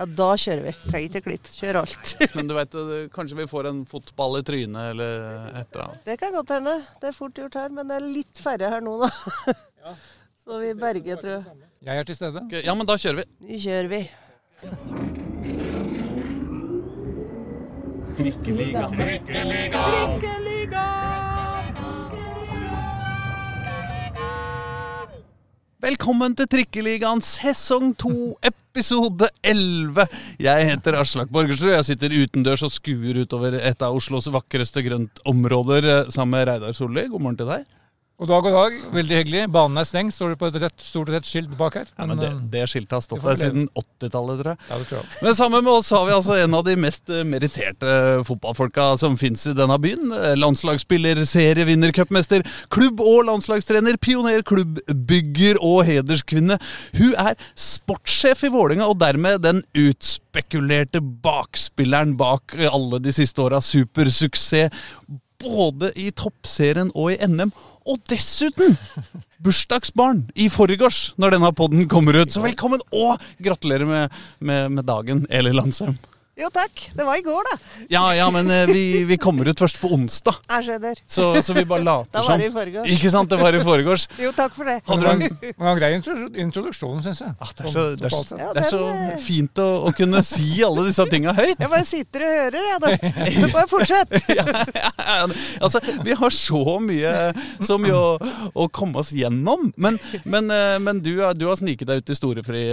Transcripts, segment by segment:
Ja, da kjører vi. Trenger ikke klipp. Kjør alt. Men du vet, kanskje vi får en fotball i trynet eller et eller annet. Det kan godt hende. Det er fort gjort her, men det er litt færre her nå, da. Så vi berger, tror jeg. Jeg er til stede. Ja, men da kjører vi. Nå kjører vi. Velkommen til Trikkeligaen sesong 2, episode 11. Jeg heter Aslak Borgersrud. Jeg sitter utendørs og skuer utover et av Oslos vakreste grøntområder eh, sammen med Reidar Solli. God morgen til deg. God dag, god dag. Veldig hyggelig. Banen er stengt, står det på et rett, stort rett skilt bak her. Ja, men det, eh, det skiltet har stått der siden 80-tallet, tror jeg. ja, det tror jeg. Men sammen med oss har vi altså en av de mest eh, meritterte fotballfolka som fins i denne byen. Eh, Landslagsspiller, serievinner, cupmester, klubb- og landslagstrener, pioner, klubbbygger og hederskvinne. Hun er sportssjef i Vålinga og dermed den utspekulerte bakspilleren bak alle de siste åra. Supersuksess både i toppserien og i NM. Og dessuten bursdagsbarn i forgårs, når denne podden kommer ut. Så velkommen og gratulerer med, med, med dagen, Eli Landsheim. Jo, takk. Det var i går, da. Ja, ja, men eh, vi, vi kommer ut først på onsdag, Jeg skjønner. så, så vi bare later Da som. var det i forgårs. Ikke sant? Det var i forgårs. Jo, takk for det. Hadde du en Det var en grei introdu- introduksjon, syns jeg. Ah, det er så, det er, det er så eh, fint å, å kunne si alle disse tinga høyt. Jeg bare sitter og hører, jeg, da. Du bare fortsett. ja, ja, altså, vi har så mye, så mye å, å komme oss gjennom. Men, men, eh, men du, har- du har sniket deg ut i storefri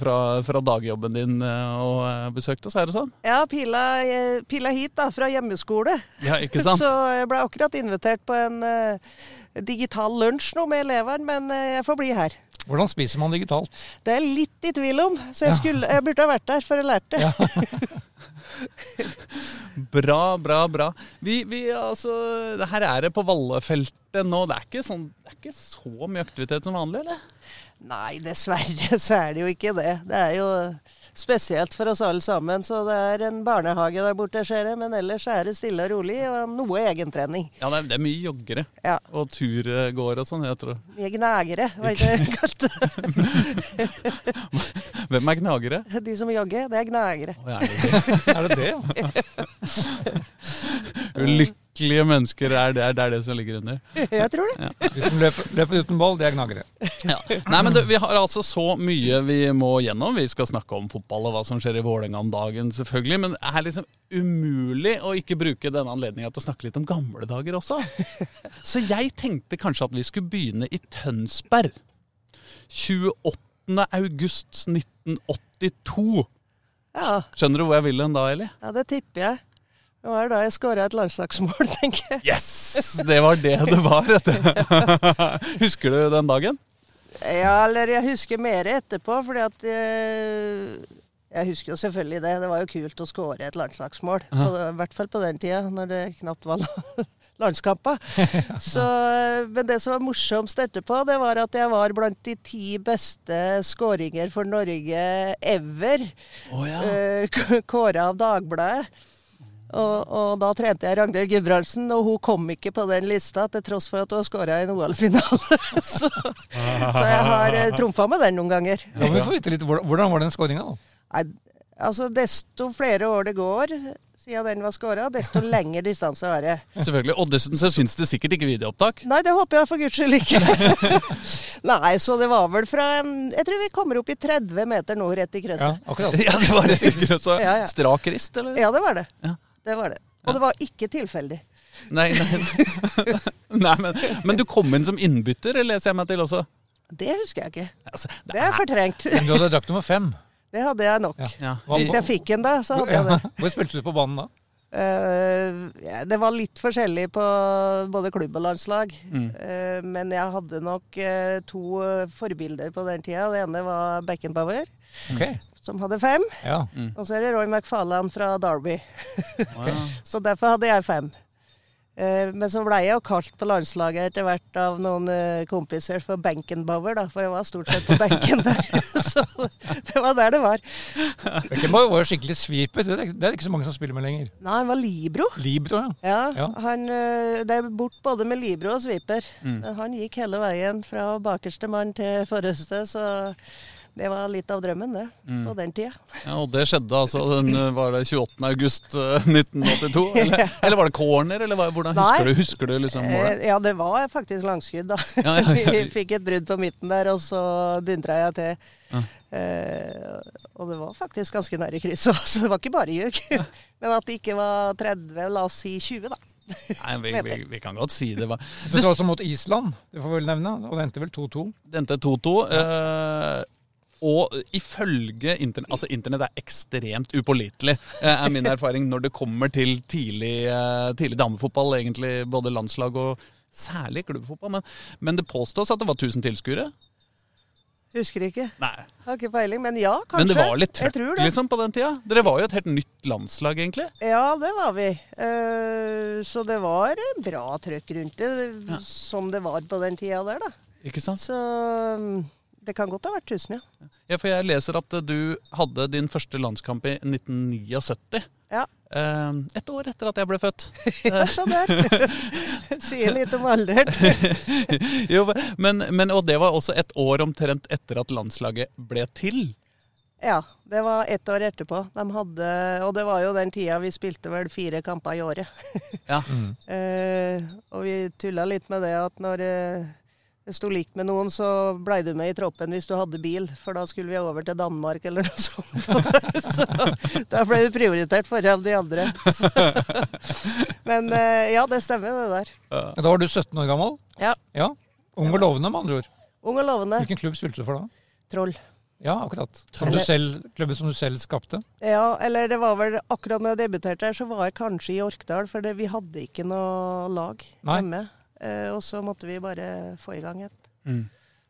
fra, fra dagjobben din og besøkt oss, er det sånn? Ja, pila, eh, pila hit da, fra hjemmeskole. Ja, ikke sant? Så jeg ble akkurat invitert på en uh, digital lunsj nå med eleveren, men uh, jeg får bli her. Hvordan spiser man digitalt? Det er jeg litt i tvil om, så jeg, skulle, jeg burde ha vært der for å lære det. Ja. Bra, bra, bra. Vi, vi, altså, her er det på Vallefeltet nå. Det er, ikke sånn, det er ikke så mye aktivitet som vanlig, eller? Nei, dessverre så er det jo ikke det. Det er jo spesielt for oss alle sammen. Så det er en barnehage der borte, ser jeg. Men ellers er det stille og rolig, og noe egentrening. Ja, det er, det er mye joggere Ja. og turgåere og sånn, jeg tror. Mye gnagere, hva er det kalt? Hvem er gnagere? De som jogger, det er gnagere. Oh, er det det? Er det det? ja? Ulykkelige mennesker er det, er det er det som ligger under. Jeg tror det. De som løper, løper uten ball, det er gnagere. Ja. Nei, men du, Vi har altså så mye vi må gjennom. Vi skal snakke om fotball og hva som skjer i Vålerenga om dagen, selvfølgelig. Men det er liksom umulig å ikke bruke denne anledninga til å snakke litt om gamle dager også. Så jeg tenkte kanskje at vi skulle begynne i Tønsberg. 28. august 1982. Ja, Skjønner du hvor jeg vil hen da, Eli? ja det tipper jeg. Det var da jeg skåra et landslagsmål, tenker jeg. Yes! Det var det det var. Husker du den dagen? Ja, eller jeg husker mer etterpå, fordi at eh, Jeg husker jo selvfølgelig det. Det var jo kult å skåre et landslagsmål. På, I hvert fall på den tida, når det knapt var la- landskamper. Eh, men det som var morsomst etterpå, det var at jeg var blant de ti beste skåringer for Norge ever. Oh, ja. eh, Kåra av Dagbladet. Og, og da trente jeg Ragnhild Gudbrandsen, og hun kom ikke på den lista til tross for at hun har skåra i en OL-finale. så, så jeg har uh, trumfa med den noen ganger. Ja, men vi får vite litt, hvordan- var den skåringa? Nei, altså, desto flere år det går siden den var skåra, desto lengre distanse har jeg. Selvfølgelig. Og dessuten så fins det sikkert ikke videoopptak. Nei, det håper jeg for guds skyld ikke. Nei, så det var vel fra en Jeg tror vi kommer opp i 30 meter nå, rett i Ja, akkurat. Ja, det var rett i krysset. Ja, ja. Strak rist, eller? Ja, det var det. Ja. Det var det. Og det var ikke tilfeldig. Nei, nei. nei men, men du kom inn som innbytter, leser jeg meg til også. Det husker jeg ikke. Altså, Det er fortrengt. Men du hadde drakt nummer fem. Det hadde jeg nok. Ja. ja. Hvis jeg fikk en da, så hadde jeg det. Hvor spilte du på banen da? Uh, ja, det var litt forskjellig på både klubb og landslag. Mm. Uh, men jeg hadde nok uh, to forbilder på den tida. Det ene var Beckenbauer, Ok, som hadde fem. ja. Og så er det Roy McFarlane fra Derby. Wow. Så derfor hadde jeg fem. Eh, Men så ble jeg jo kalt på landslaget etter hvert av noen eh, kompiser for Benkenbauer, da, for jeg var stort sett på benken der. Så det var der det var. Benkenbauer var jo skikkelig sweeper. Det er, det er ikke så mange som spiller med lenger. Nei, han var libro. Libro, ja. Ja, Ja. Han, eh, det er bort både med libro og sviper. Mm. Han gikk hele veien fra bakerste mann til forreste, så Det var litt av drømmen, det. Mm. På den tida. Ja, Og det skjedde altså den eh, var det 28. august eh, 1982? Eller, eller var det corner, eller hvordan husker Nei. du, husker du liksom målet? Eh, ja, det var faktisk langskudd, da. Ja, ja, ja. Vi fikk et brudd på midten der, og så dundra jeg til. Ja. Eh, og det var faktisk ganske nære krysset, så det var ikke bare ljug. Men at det ikke var 30, la oss si 20, da. Nei, vi, vi, vi kan godt si det var Det står også mot Island, det får vi vel nevne. Og det endte vel 2-2. Det endte 2-2. eh, og ifølge internett Altså, internett er ekstremt upålitelig, eh, er min erfaring når det kommer til tidlig, eh, tidlig damefotball. Egentlig både landslag og særlig klubbfotball. Men, men det påstås at det var 1000 tilskuere. Husker ikke. Nei. Har ikke peiling, men ja, kanskje. Men det var litt trøkk liksom, på den tida. Dere var jo et helt nytt landslag, egentlig. Ja, det var vi. Eh, så det var bra trøkk rundt det, Ja. som det var på den tida der, da. Ikke sant? Så mm, det kan godt ha vært 1000, ja. Ja, for jeg leser at eh, du hadde din første landskamp i 1979. Ja. Eh, et år etter at jeg ble født. Ja, sånn der. Sier litt om alderen. jo, men, men, og det var også et år omtrent etter at landslaget ble til. Ja, det var ett år etterpå. De hadde, og det var jo den tida vi spilte vel fire kamper i året. Ja. Eh, og vi tulla litt med det at når eh, det du likte med noen, så blei du med i troppen hvis du hadde bil, for da skulle vi over til Danmark eller noe sånt. så da ble du prioritert foran de andre. Men eh, ja, det stemmer det der. Da var du 17 år gammel. Ja. ja. Ung og lovende, med andre ord. Ung og lovende. Hvilken klubb spilte du for da? Troll. Ja, akkurat. Som du selv, klubben som du selv skapte? Ja, eller det var vel akkurat når jeg debuterte her, så var jeg kanskje i Orkdal, for det, vi hadde ikke noe lag Nei. hjemme. Eh, og så måtte vi bare få i gang et. Mm.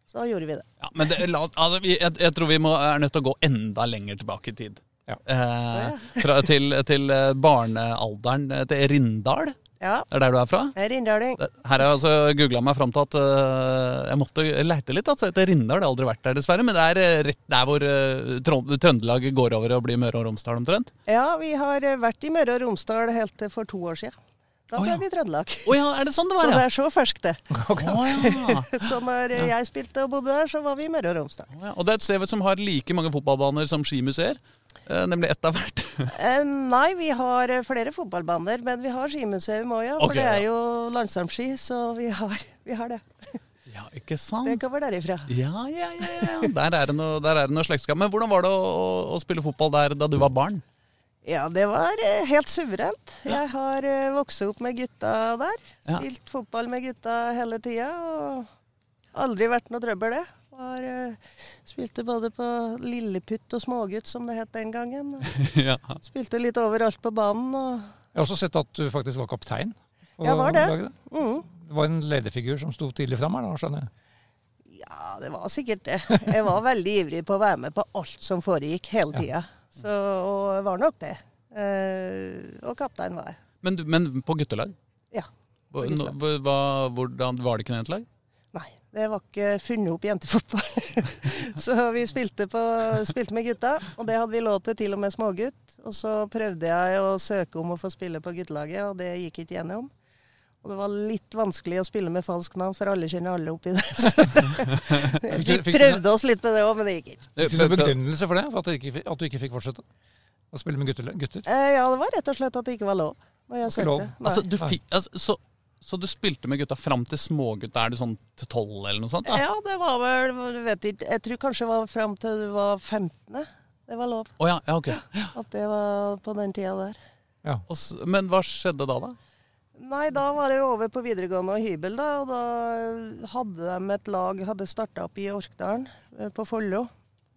Så gjorde vi det. Ja, men det, la, altså, vi, jeg, jeg tror vi må, er nødt til å gå enda lenger tilbake i tid. Ja. Eh, fra, til, til eh, barnealderen eh, til Rindal. Ja, Det er der du er fra? Det- Her har jeg altså googla meg fram til at uh, jeg måtte leite litt. Altså, etter Rindal. Jeg har aldri vært der, dessverre. Men det er rett der hvor uh, Trøndelag går over og blir Møre og Romsdal omtrent. Ja, vi har vært i Møre og Romsdal helt til for to år siden. Da ble ble ja. vi Trøndelag. Oh, ja, er det sånn det Så var, det ja? er så ferskt, det. Oh, ja. Så når jeg spilte og bodde der, så var vi i Møre og Romsdal. Og det er et sted som har like mange fotballbaner som skimuseer. Eh, nemlig ett av hvert. Eh, nei, vi har eh, flere fotballbaner, men vi har skimuseum òg, ja. For okay, det er jo landslagsski, så vi har, vi har det. Ja, ikke sant? Det kommer derifra. Ja, ja, ja, ja. Der er det noe, det noe slektskap. Men hvordan var det å, å, å spille fotball der da du var barn? Ja, det var eh, helt suverent. Jeg har eh, vokst opp med gutta der. Ja. Spilt fotball med gutta hele tida. Og aldri vært noe trøbbel, det. Var, eh, spilte både på lilleputt og smågutt, som det het den gangen. Ja. spilte litt overalt på banen. Jeg har også sett at du faktisk var kaptein. Ja, var det. mm. Det var en lederfigur som sto tidlig fram her, da, skjønner jeg. Ja, det var sikkert det. Jeg var veldig ivrig på å være med på alt som foregikk hele tida. Så, og var nok det. Eh, og kaptein var jeg. Men, men på guttelag? Ja. På guttelag. hva, hvordan, var det ikke noe jentelag? Nei, det var ikke funnet opp jentefotball. så vi spilte, på, spilte med gutta, og det hadde vi lov til, til og med smågutt. Og så prøvde jeg å søke om å få spille på guttelaget, og det gikk ikke gjennom. Og det var litt vanskelig å spille med falskt navn, for alle kjenner alle oppi der. Så vi prøvde oss litt med det òg, men det gikk ikke. Fikk du begrunnelse for det? For at du ikke, at du ikke fikk fortsette? Å spille med gutter? gutter? Eh, ja, det var rett og slett at det ikke var lov. Når jeg lov? søkte. Altså, du fikk, altså, så, så du spilte med gutta fram til smågutta? Er du sånn til tolv eller noe sånt? da? Ja, det var vel du vet ikke, Jeg tror kanskje det var fram til du var 15. Det var lov. Å ja, ja, ok. At det var på den tida der. Og Så, men hva skjedde da, da? Nei, da var det jo over på videregående og hybel, da. Og da hadde de et lag Hadde starta opp i Orkdalen, eh, på Follo.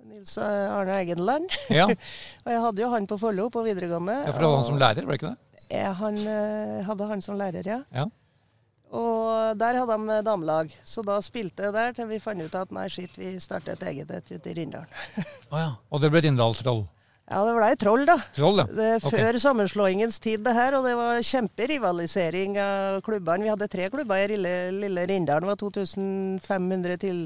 Nils eh, Arne Egenland. Ja, Og jeg hadde jo han på Follo på videregående. ja for du hadde han som lærer, var det ikke det? jeg, han eh, hadde han som lærer, ja. Ja. Og der hadde de damelag. Så da spilte jeg der til vi fant ut at nei, shit, vi starter et eget et ute i Rindalen. oh, ja. Og det ble Rindal-troll. Ja, det blei troll, da. Troll, ja. Det er før før sammenslåingens tid, det her. Og det var kjemperivalisering av klubbene. Vi hadde tre klubber i lille, lille Rindalen. Det var 2500 til,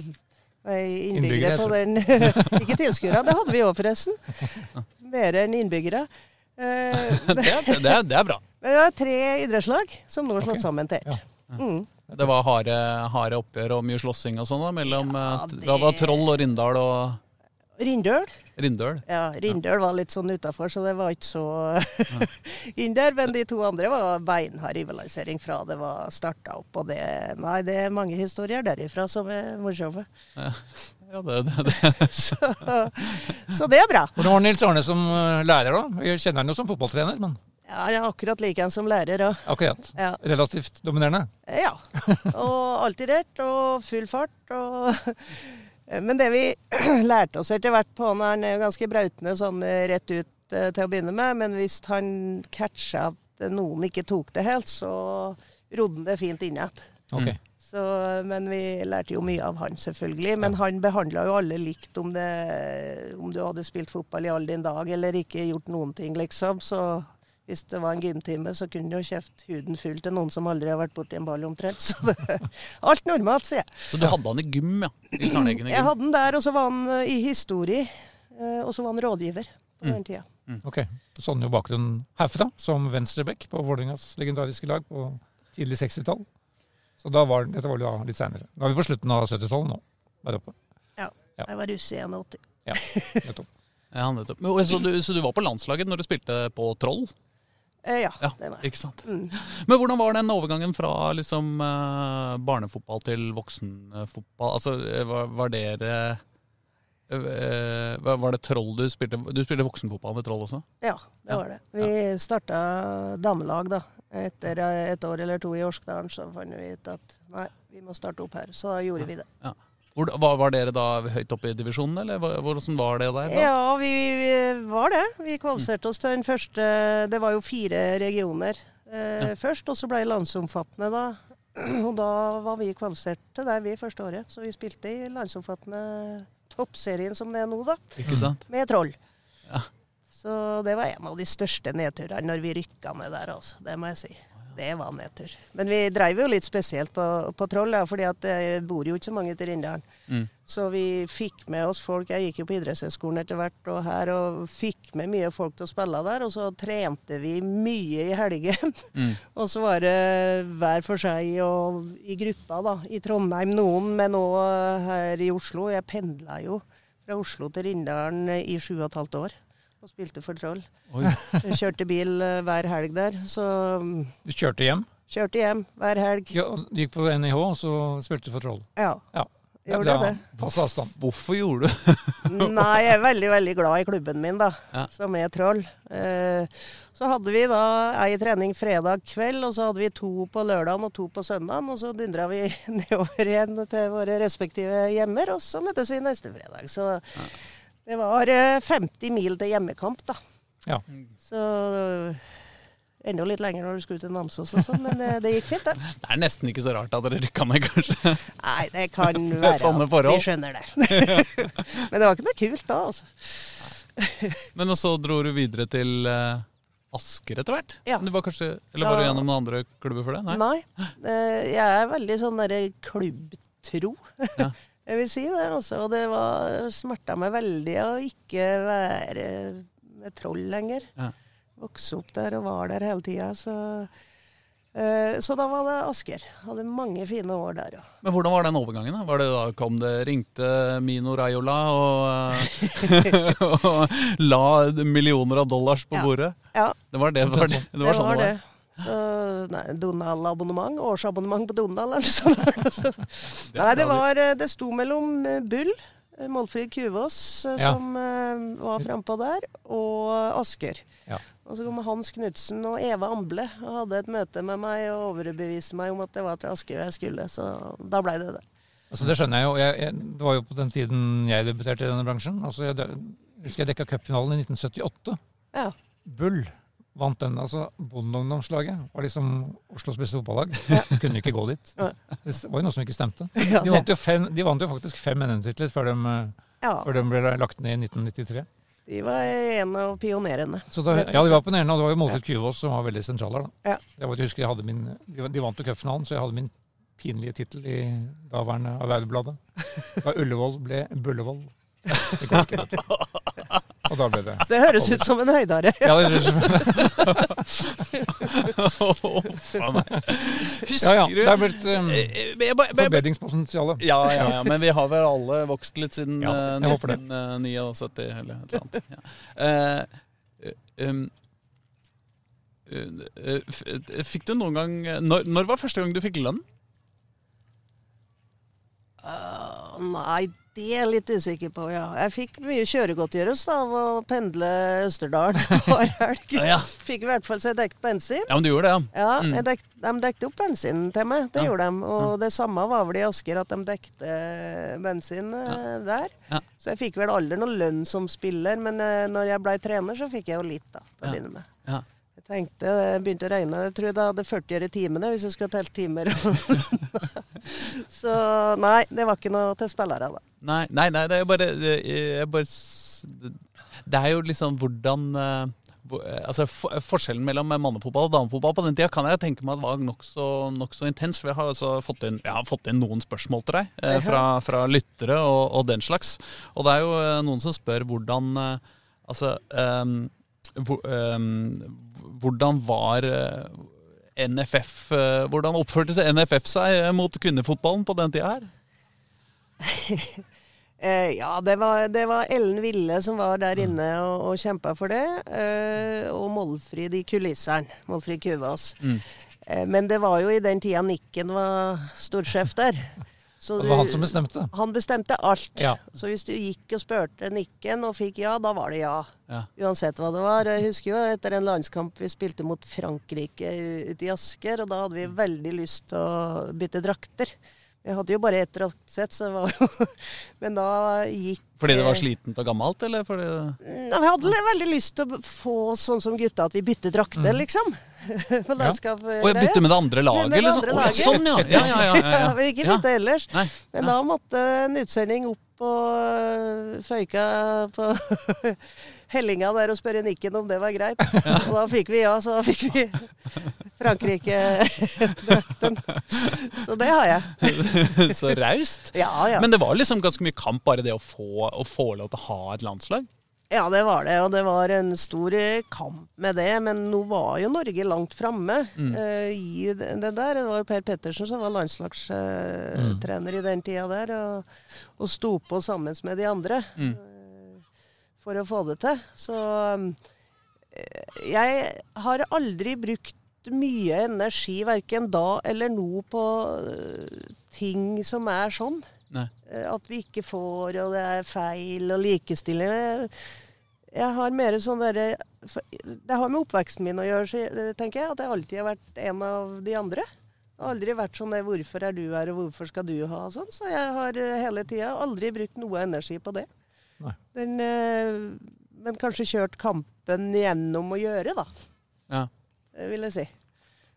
nei, Innbyggere, innbyggere på den. Ikke tilskuere, det hadde vi òg, forresten. Mer enn innbyggere. Eh, Det, er, det, er, det er bra. Det var tre idrettslag som nå er slått okay. sammen til Ja. Mm. Det var harde, harde oppgjør og mye slåssing og sånn da, mellom Ja, eh, det- det var Troll og Rindal og Rindøl. Rindøl. Ja, Rindøl var litt sånn utafor, så det var ikke så inn der. Men de to andre var beinhard rivalisering fra det var starta opp. Og det Nei, det er mange historier derifra som er morsomme. Ja, det, det, det. Så, så det er bra. Hvordan var Nils Arne som eh, lærer, da? Jeg kjenner han jo som fotballtrener, men Ja, jeg er akkurat like en som lærer òg. akkurat. Ja. Relativt dominerende. ja. Og alltid rett, og full fart. Og Men det vi lærte oss etter hvert på han, han er ganske brautende sånn eh, rett ut eh, til å begynne med, men hvis han catcha at noen ikke tok det helt, så rodde han det fint inn igjen. Okay. Så, men vi lærte jo mye av han, selvfølgelig. Men han behandla jo alle likt om, det, om du hadde spilt fotball i all din dag eller ikke gjort noen ting, liksom. Så hvis det var en gymtime, så kunne du jo kjeft huden full til noen som aldri har vært borti en ball omtrent. Så det, alt normalt, sier jeg. Så du hadde han i gym, ja? I gym. Jeg hadde han der, og så var han eh, i historie. eh, Og så var han rådgiver på den tida. ok. Sånn jo bakgrunn herfra, som venstreback på Vålerengas legendariske lag på tidlig 60-tall. Så da var, dette var jo da litt seinere. Nå er vi på slutten av 70-tallet nå, der oppe. Ja. Jeg var russ i 81. Ja, nettopp. Ja, nettopp. Men, så, du, så du var på landslaget når du spilte på Troll? Eh, ja, Ja, det var jeg. ikke sant. Mm. Men hvordan var den overgangen fra liksom, eh, barnefotball til voksenfotball? Altså, eh, var, var dere eh, var- det Troll du spilte Du spilte voksenfotball med Troll også? Ja, det Ja. var det. Vi starta damelag da. Etter et år eller to i Orskdalen så fant vi ut at nei, vi må starte opp her. Så da gjorde vi det. Hvor, var, var dere da høyt oppe i divisjonen, eller hvordan var det der? da? Ja, vi, vi var det. Vi kvalifiserte oss til den første Det var jo fire regioner eh, først, og så ble det landsomfattende da. Og da var vi kvalifisert til der vi første året. Så vi spilte i landsomfattende toppserien som det er nå, da. Ikke sant? Med Troll. Ja. Så det var en av de største nedturene når vi rykka ned der, altså. Det må jeg si. Det var nedtur. Men vi dreiv jo litt spesielt på, på Troll, da, fordi det bor jo ikke så mange til Rindalen. Mm. Så vi fikk med oss folk. Jeg gikk jo på idrettshøyskolen etter hvert og her, og fikk med mye folk til å spille der. Og så trente vi mye i helgen. Mm. og så var det hver for seg og i gruppa, da. I Trondheim noen, men òg her i Oslo. Jeg pendla jo fra Oslo til Rindalen i sju og et halvt år og spilte for Troll. Oi. Kjørte bil eh, hver helg der, så mm, Du kjørte hjem, kjørte hjem hver helg. ja, gikk på NIH, og så spilte du for Troll. Ja, Ja. gjorde det. Fast avstand. Hvorfor gjorde du Nei, jeg er veldig, veldig glad i klubben min, da. Ja. Som er Troll. Eh, så hadde vi da ei trening fredag kveld, og så hadde vi to på lørdagen og to på søndagen. Og så dundra vi nedover igjen til våre respektive hjemmer, og så møttes vi neste fredag. Så det var eh, 50 mil til hjemmekamp, da. Ja. Så eh, enda litt lenger når du skulle til Namsos og sånn, men det, det gikk fint, det. Det er nesten ikke så rart at dere rykka ned, kanskje. Nei, det kan være Sånne forhold. vi skjønner det. men det var ikke noe kult da, altså. Men så dro du videre til eh, Asker etter hvert? Ja. Du var kanskje, eller var du Ja. gjennom noen andre klubber for det? Nei. Nei. Eh, Jeg er veldig sånn derre klubbtro. Ja. Jeg vil si det, altså. Og det var smerta meg veldig å ikke være med troll lenger. Ja. Vokse opp der og var der hele tida. Så, eh, så da var det Asker. Hadde mange fine år der, òg. Men hvordan var den overgangen? da? Var det da kom det, ringte Mino Raiola og, og la millioner av dollars på Ja. bordet? Ja, Det var det, det var, det, det var sånn det var. Så, nei, Donald-abonnement. Årsabonnement på Donald, eller sånn. Nei, det var Det sto mellom eh, Bull, eh, Målfrid Kuvås, Ja. som eh, var frampå der, og Asker. Ja. Og så kom Hans Knutsen og Eva Amble og hadde et møte med meg og overbeviste meg om at det var til Asker jeg skulle. Så da blei det det. Altså, det skjønner jeg jo. Jeg, jeg, det var jo på den tiden jeg debuterte i denne bransjen. Altså, jeg, jeg husker jeg dekka cupfinalen i 1978. Ja. Bull vant den. altså Bondeungdomslaget var liksom Oslos beste fotballag. Ja. Kunne ikke gå dit. Det var jo noe som ikke stemte. De vant jo, fem, de vant jo faktisk fem NM-titler før, de, eh, ja, før de ble lagt ned i 1993. de var en av pionerene. Så da, ja, de var pionerene, og det var jo Målfrid Kyvås som var veldig sentral her. Ja. Jeg, jeg husker jeg hadde min, de, vant jo cupfinalen, så jeg hadde min pinlige tittel i daværende Arbeiderbladet. Da Ullevål ble Bullevål. Det går ikke. vet. Og da ble det Det høres ut som en høydare. Ja, det, Faen Husker ja, ja. Det er blitt um, Eh, eh, forbedringspotensial. Ja, ja, ja, men vi har vel alle vokst litt siden Ja, eh, jeg håper det. 1979 eller et eller annet. Ja. Eh, eh, um, eh, eh, Fikk du noen gang når, når var første gang du fikk lønn? Nei, det er jeg litt usikker på, ja. Jeg fikk mye kjøregodtgjørelse av å pendle Østerdalen hver helg. Ja, Fikk i hvert fall så jeg dekket bensin. ja men du gjorde det, ja. Ja, Mm. jeg dek, de dekte opp bensin til meg, det gjorde de. Og det samme var vel i Asker, at de dekte bensin eh, der. Så jeg fikk vel aldri noe lønn som spiller, men eh, når jeg ble trener, så fikk jeg jo litt, da, til å Ja. begynne med. Jeg tenkte, jeg begynte å regne, jeg tror jeg da hadde 40 øre i timene hvis jeg skulle telt timer. så nei, det var ikke noe til spillere, da. Nei, nei, nei, det er bare, jeg bare Det er jo liksom hvordan eh, eh, altså for, Forskjellen mellom mannefotball og damefotball på den tida kan jeg tenke meg at var nokså nok så intens. For jeg har altså fått inn, har fått inn noen spørsmål til deg eh, fra, fra lyttere og, og den slags. Og det er jo eh, noen som spør hvordan Altså um, hvor, ehm, Hvordan var eh, NFF eh, Hvordan oppførte seg NFF seg eh, mot kvinnefotballen på den tida her? Eh, ja, det var, det var Ellen Ville som var der inne og, og kjempa for det. Eh, og Målfrid i kulisseren. Målfrid Kuvås. Mm. Eh, men det var jo i den tida Nikken var storsjef der. Så det var han som bestemte. han bestemte alt. Ja. Så hvis du gikk og spurte Nikken og fikk ja, da var det ja. Ja. Uansett hva det var. Jeg husker jo etter en landskamp vi spilte mot Frankrike ute i Asker, og da hadde vi veldig lyst til å bytte drakter. Vi hadde jo bare ett draktsett, så var jo Men da gikk Fordi det var eh, slitent og gammelt, eller fordi Vi hadde veldig lyst til å få sånn som gutta, at vi bytter drakter, liksom. På landskap. Og jeg bytte med det andre laget, Med det liksom? andre ja, laget. sånn, ja. Ja, ja, ja, ja, ja. Vi ikke Ja. bytte ellers. Nei. Men da måtte en utsending opp og øh, føyka på hellinga der og spørre Nikken om det var greit. Og da fikk vi ja, så da fikk vi Frankrike-drakten. Så det har jeg. Så raust. Ja, ja. Men det var liksom ganske mye kamp, bare det å få, å få lov til å ha et landslag. Ja, det var det. Og det var en stor eh, kamp med det. Men nå var jo Norge langt framme Mm. uh, i det det der. Det var jo Per Pettersen som var landslagstrener i den tida der. Og, og sto på sammen med de andre Mm. uh, for å få det til. Så um, jeg har aldri brukt mye energi, verken da eller nå, på ting som er sånn. Nei. At vi ikke får, og det er feil, og likestilling. Jeg har mer sånn derre Det har med oppveksten min å gjøre, så- tenker jeg. At jeg alltid har vært en av de andre. Jeg har aldri vært sånn der 'hvorfor er du her, og hvorfor skal du ha?' og sånn. Så jeg har eh, hele tida aldri brukt noe energi på det. Den, eh, men kanskje kjørt kampen gjennom å gjøre, da. Ja. vil jeg si.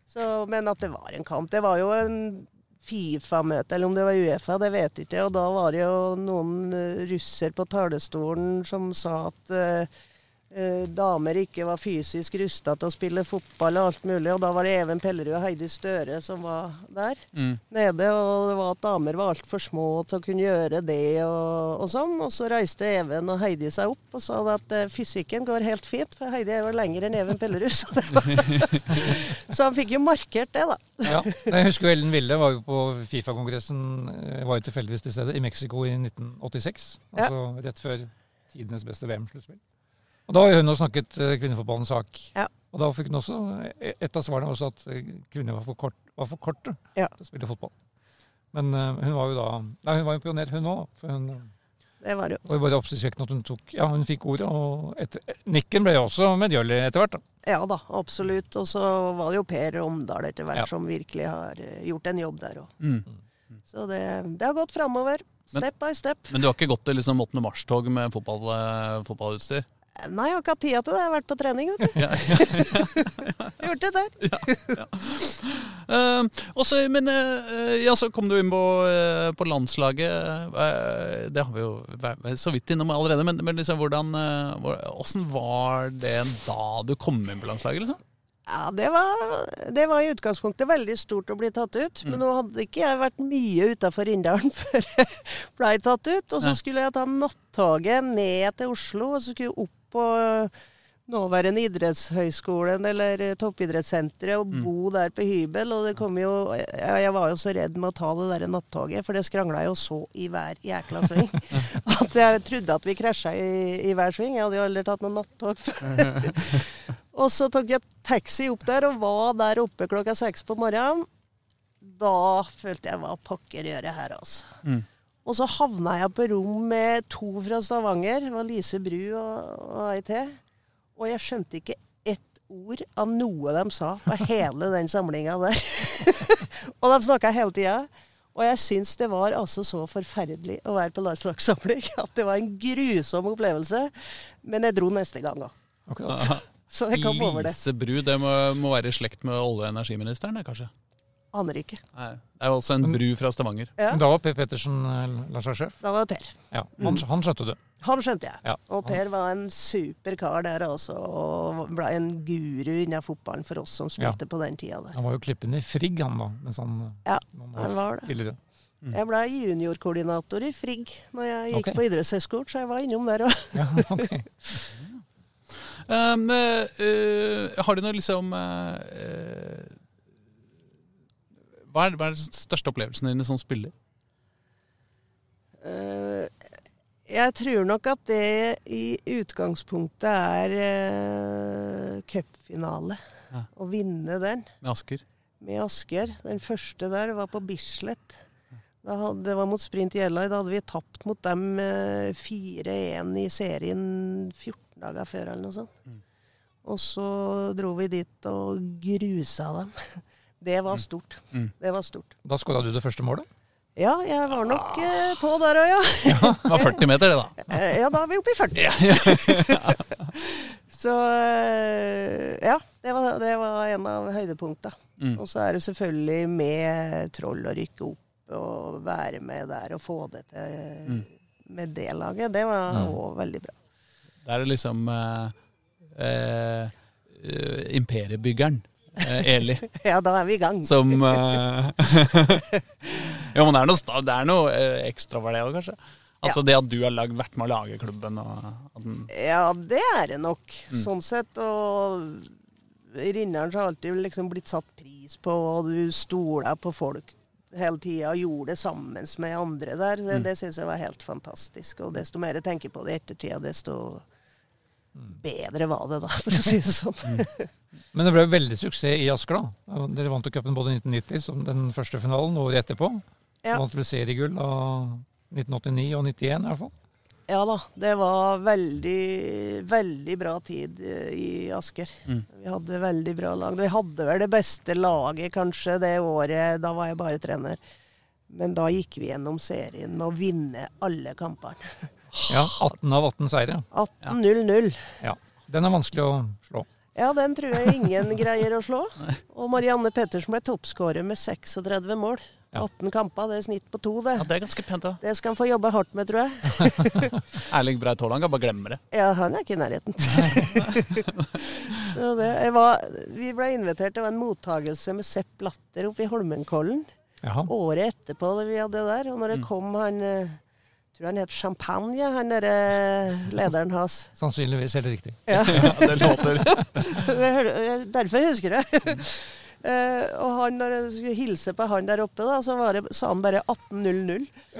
Så, men at det var en kamp. Det var jo en Fifa-møte, eller om det var Uefa, det vet jeg ikke. Og da var det jo noen eh, russer på talerstolen som sa at eh, damer ikke var fysisk rusta til å spille fotball og alt mulig. Og da var det Even Pellerud og Heidi Støre som var der Mm. nede. Og det var at damer var altfor små til å kunne gjøre det og, og sånn. Og så reiste Even og Heidi seg opp og sa at eh, fysikken går helt fint, for Heidi er jo lenger enn Even Pellerud. Så, så han fikk jo markert det, da. Ja. Jeg husker Ellen Ville var jo på Fifa-kongressen eh, var jo tilfeldigvis til stede i Mexico i 1986. Ja. Altså rett før tidenes beste VM-sluttspill. Og Da har hun snakket eh, kvinnefotballens sak. Ja. Og da fikk hun også eh, Et av svarene var også at eh, kvinner var for, kort, var for korte Ja. til å spille fotball. Men hun var jo da Nei, hun var jo pioner, hun òg. For hun Det var jo Og var jo bare oppsiktsvekkende at hun tok Ja, hun fikk ordet. Og etter, Nikken ble jo også medgjørlig etter hvert. da. Ja da, absolutt. Og så var det jo Per Omdal etter hvert Ja. som virkelig har gjort en jobb der òg. Mm. Så det, det har gått framover. Men- Step by step. Men du har ikke gått til liksom 8. mars-tog med fotball, fotballutstyr? Nei, jeg har ikke hatt tida til det. Jeg har vært på trening, vet du. Ja. ja, ja, Gjort det der. uh, også, men uh, ja, så kom du inn på, uh, på landslaget. Eh, det har vi jo vært så vidt innom allerede. Men, men liksom, hvordan, hvor- hvordan var det da du kom inn på landslaget? liksom? Ja, det var, det var i utgangspunktet veldig stort å bli tatt ut. Men nå hadde ikke jeg vært mye utafor Rindalen før jeg blei tatt ut. Og så skulle jeg ta nattoget ned til Oslo, og så skulle jeg opp på nåværende idrettshøyskolen eller eh, toppidrettssenteret og bo der på hybel. Og det kom jo Jeg, var jo så redd med å ta det der nattoget, for det skrangla jo så i hver jækla sving at jeg trodde at vi krasja i, i hver sving. Jeg hadde jo aldri tatt noe nattog før. og så tok jeg taxi opp der og var der oppe klokka seks på morgenen. Da følte jeg hva pokker gjør jeg her, altså. Mm. Og så havna jeg på rom med to fra Stavanger. Det var Lise Bru og, og ei til. Og jeg skjønte ikke ett ord av noe de sa på hele den samlinga der. og de snakka hele tida. Og jeg syns det var altså så forferdelig å være på landslagssamling at det var en grusom opplevelse. Men jeg dro neste gang òg. Okay. Så jeg kom over det. Lise Bru, det må, må være i slekt med olje- og energiministeren, kanskje? Aner ikke. Nei, det er jo også en bru fra Stavanger. Ja, Men da var Per Pettersen eh, landslagssjef. da var det Per. Ja, han, han skjønte du. Han skjønte jeg. Ja. Og Per var en super kar der også, og ble en guru innen fotballen for oss som spilte på den tida der. Han var jo klippen i Frigg, han da, mens han Ja, han var det. tidligere. Jeg ble juniorkoordinator i Frigg når jeg gikk okay. på idrettshøyskolen, så jeg var innom der òg. Ja, okay. Um, eh, eh, har du noe liksom uh, eh, hva, er, hva er den største opplevelsen din som spiller? Eh, Jeg tror nok at det i utgangspunktet er uh, cupfinale. Ja. Å vinne den Med Asker? med Asker. Den første der var på Bislett. Da hadde, det var mot Sprint Jelai. Da hadde vi tapt mot dem eh, 4-1 i serien 14 dager før, eller noe sånt. Mm. Og så dro vi dit og grusa dem. Det var stort. Mm. Det var stort. Da skåra du det første målet. Ja, jeg var nok eh, på der òg, ja. Det var 40 meter, det, da. Eh, Ja, da er vi oppe i 40. så eh, ja, det var, det var en av høydepunktene. Mm. Og så er det selvfølgelig med Troll å rykke opp og være med der og få det til Mm. med det laget. Det var Mm. òg veldig bra. Der er liksom eh, eh, eh, imperiebyggeren, Eli, Ja, da er vi i gang. som eh, Jo, men det er noe, det er noe eh, ekstra over det òg, kanskje? Altså det at du har lag, vært med å lage klubben og at den Ja, det er det nok, Mm. sånn sett. Og Rinneren har alltid liksom blitt satt pris på, og du stola på folk hele tida og gjorde det sammen med andre der. Det, Mm. det syns jeg var helt fantastisk. Og desto mer jeg tenker på det i ettertida, desto bedre var det da, for å si det sånn. Men det ble veldig suksess i Asker, da. Dere vant jo cupen både i 1990 som den første finalen, og året etterpå. Ja. Vant vel seriegull av 1989 og 91 i hvert fall. Ja da, det var veldig, veldig bra tid eh, i Asker. Mm. Vi hadde veldig bra lag. Vi hadde vel det beste laget kanskje det året. Da var jeg bare trener. Men da gikk vi gjennom serien med å vinne alle kampene. Ja, 18 av 18 seire. 18-0-0. Ja. Den er vanskelig å slå. Ja, den tror jeg ingen greier å slå. Og Marianne Pettersen ble toppskårer med 36 mål. Ja. 18 kamper, det er snitt på to, det. Ja, det er ganske pent, da. Det skal han få jobbe hardt med, tror jeg. Erling Braut Haaland kan bare glemme det. Ja, han er ikke i nærheten. Så det, var, vi ble invitert til en mottagelse med Sepp Latter oppe i Holmenkollen Jaha. året etterpå det vi hadde det der. Og når det kom han eh, tror han het Champagne, han derre lederen hans. Sannsynligvis helt riktig. Ja, Ja, det låter derfor husker jeg det. Eh, og han, når jeg skulle hilse på han der oppe, da, så var det, sa han bare 18.00.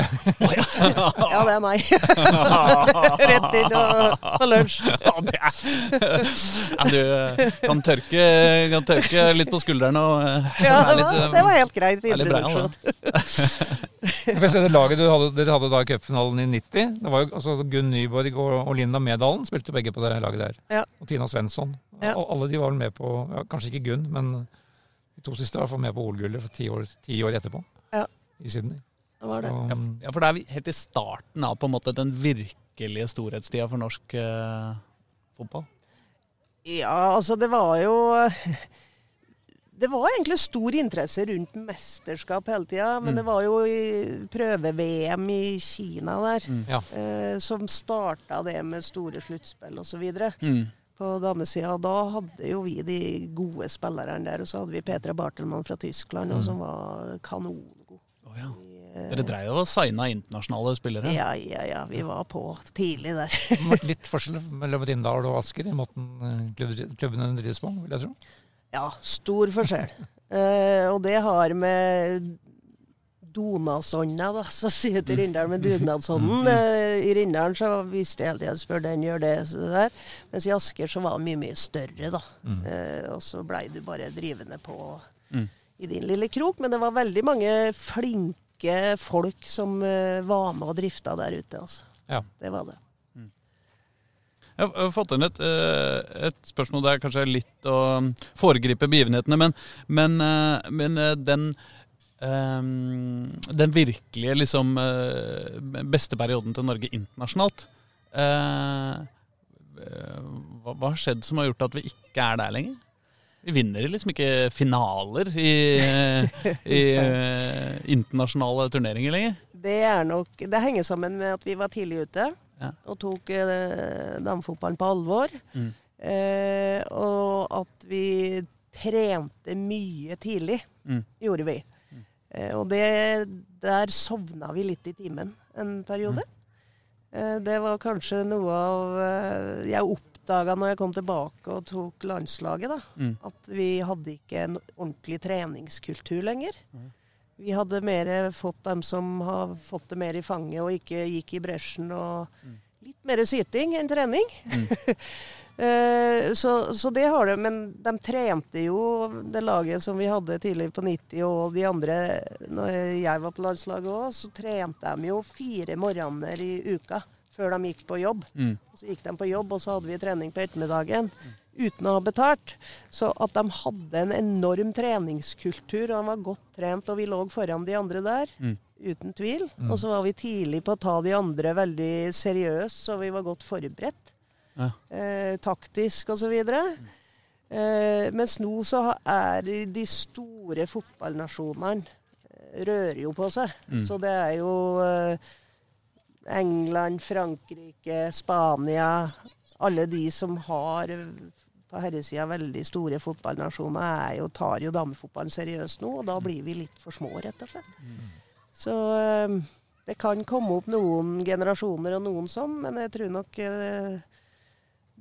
ja, det er meg. Rett inn og på lunsj. Ja, Du eh, kan tørke, kan tørke litt på skuldrene og eh, Ja, det litt, var, det var helt greit det laget du hadde, Dere hadde da i cupfinalen i 90. Det var jo altså Gunn Nyborg og, og Linda Medalen spilte begge på det laget der. Ja. Og Tina Svensson. Ja. Og alle de var vel med på ja, Kanskje ikke Gunn, men de to siste var med på OL-gullet for ti år, ti år etterpå. Ja. I Sydney. Det var det. Så, Ja, ja, for det er vi- helt i starten av på en måte den virkelige storhetstida for norsk eh, fotball. Ja, altså det var jo Det var egentlig stor interesse rundt mesterskap hele tida, men Mm. det var jo prøve-VM i Kina der Mm. ja. eh, som starta det med store sluttspill osv. Mm. På damesida. Og da hadde jo vi de gode spillerne der, og så hadde vi Petra Bartelmann fra Tyskland, og som var kanongod Oh, ja. i Dere dreiv og signa internasjonale spillere. Ja, ja, ja. Vi var på tidlig der. Det har vært litt forskjell mellom Rindal og Asker i måten eh, klubb- klubbene drives på, vil jeg tro. Ja, stor forskjell. uh, og det har med Donasånda, da, så sier jeg til Rindal med dugnadsånden. Eh, I Rindalen så visste jeg hele tida spør den, gjør det, så der. Mens i Asker så var det mye, mye større, da. Eh, og så blei du bare drivende på Mm. i din lille krok. Men det var veldig mange flinke folk som eh, var med og drifta der ute, altså. Ja. Det var det. Jeg har fått inn et, eh, et spørsmål det er kanskje litt å foregripe begivenhetene, men, men, eh, men den den virkelige liksom eh, beste perioden til Norge internasjonalt eh, eh, hva, har skjedd som har gjort at vi ikke er der lenger? Vi vinner liksom ikke finaler i, i internasjonale turneringer lenger. Det er nok Det henger sammen med at vi var tidlig ute Ja. og tok damefotballen på alvor. Mm. Og at vi trente mye tidlig, Mm. gjorde vi. Eh, og det, der sovna vi litt i timen en periode. Eh, det var kanskje noe av eh, Jeg oppdaga når jeg kom tilbake og tok landslaget, da, Mm. at vi hadde ikke en ordentlig treningskultur lenger. Vi hadde mer fått dem som har fått det mer i fanget og ikke gikk i bresjen. Og litt mer syting enn trening. Eh, så, så det har det. Men de trente jo det laget som vi hadde tidlig på 90 og de andre Når jeg var på landslaget òg, så trente de jo fire morgener i uka før de gikk på jobb. Mm. Så gikk de på jobb, og så hadde vi trening på ettermiddagen uten å ha betalt. Så at de hadde en enorm treningskultur, og de var godt trent, og vi lå foran de andre der. Mm. Uten tvil. Og så var vi tidlig på å ta de andre veldig seriøst, så vi var godt forberedt. Ja. Eh, taktisk osv. Eh, mens nå så er de, store fotballnasjonene eh, rører jo på seg. Så det er jo eh, England, Frankrike, Spania Alle de som har eh, på herresida veldig store fotballnasjoner, er jo, tar jo damefotballen seriøst nå, og da blir vi litt for små, rett og slett. Så eh, det kan komme opp noen generasjoner og noen sånn, men jeg tror nok eh,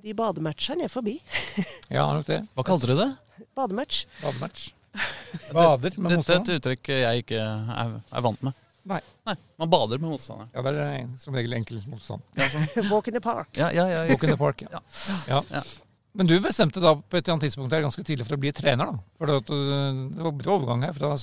de badematcherne er forbi. Ja, nok det. Hva kalte du det? Badematch. Badematch. Bader med Dette er et uttrykk jeg ikke er, er vant med. Nei. Nei, Man bader med motstanderen. Ja, det er som regel enkel motstand. Ja, sånn. Walk in the park. ja, ja, ja, Walk in the park, ja. ja. Ja. Men du bestemte da på et eller annet tidspunkt her ganske tidlig for å bli trener, da? For uh, det var bra overgang her fra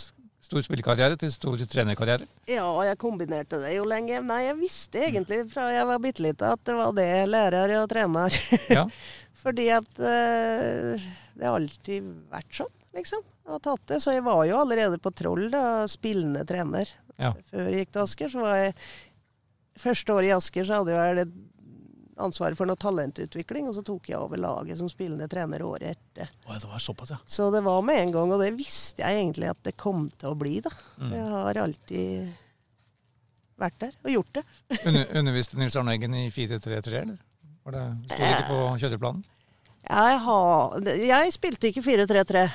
stor spillekarriere til stor trenerkarriere. Ja, jeg kombinerte det jo lenge. Nei, jeg visste egentlig fra jeg var bitte lita at det var det, lærer og trener. Ja. Fordi at uh, det har alltid vært sånn, liksom. Har tatt det. Så jeg var jo allerede på Troll, da, spillende trener. Ja. Før jeg gikk til Asker, så var jeg Første året i Asker så hadde jeg vel ansvaret for noe talentutvikling, og så tok jeg over laget som spillende trener året etter. Å, det var såpass, ja. Så det var med en gang, og det visste jeg egentlig at det kom til å bli, da. Jeg har alltid vært der og gjort det. Under, underviste Nils Arne Eggen i 4-3-3, eller? Var det, Sto det ikke på kjøreplanen? Jeg, har, jeg spilte ikke 4-3-3,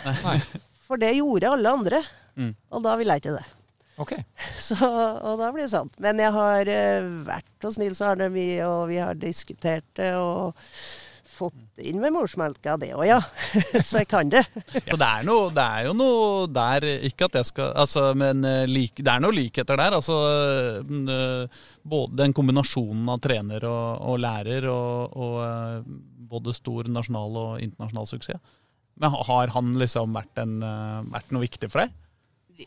for det gjorde alle andre. Mm. Og da ville jeg ikke det. Ok. Så, og da blir det sånn. Men jeg har eh, vært hos Nils Arne mye, og vi har diskutert det. og fått inn med morsmelka, det òg, ja. Så jeg kan det. For det er, noe, det er jo noe der Ikke at jeg skal altså, Men like, det er noe likheter der. Altså, eh, både den kombinasjonen av trener og, og lærer og, og eh, både stor nasjonal og internasjonal suksess. Men har han liksom vært, en, eh, vært noe viktig for deg?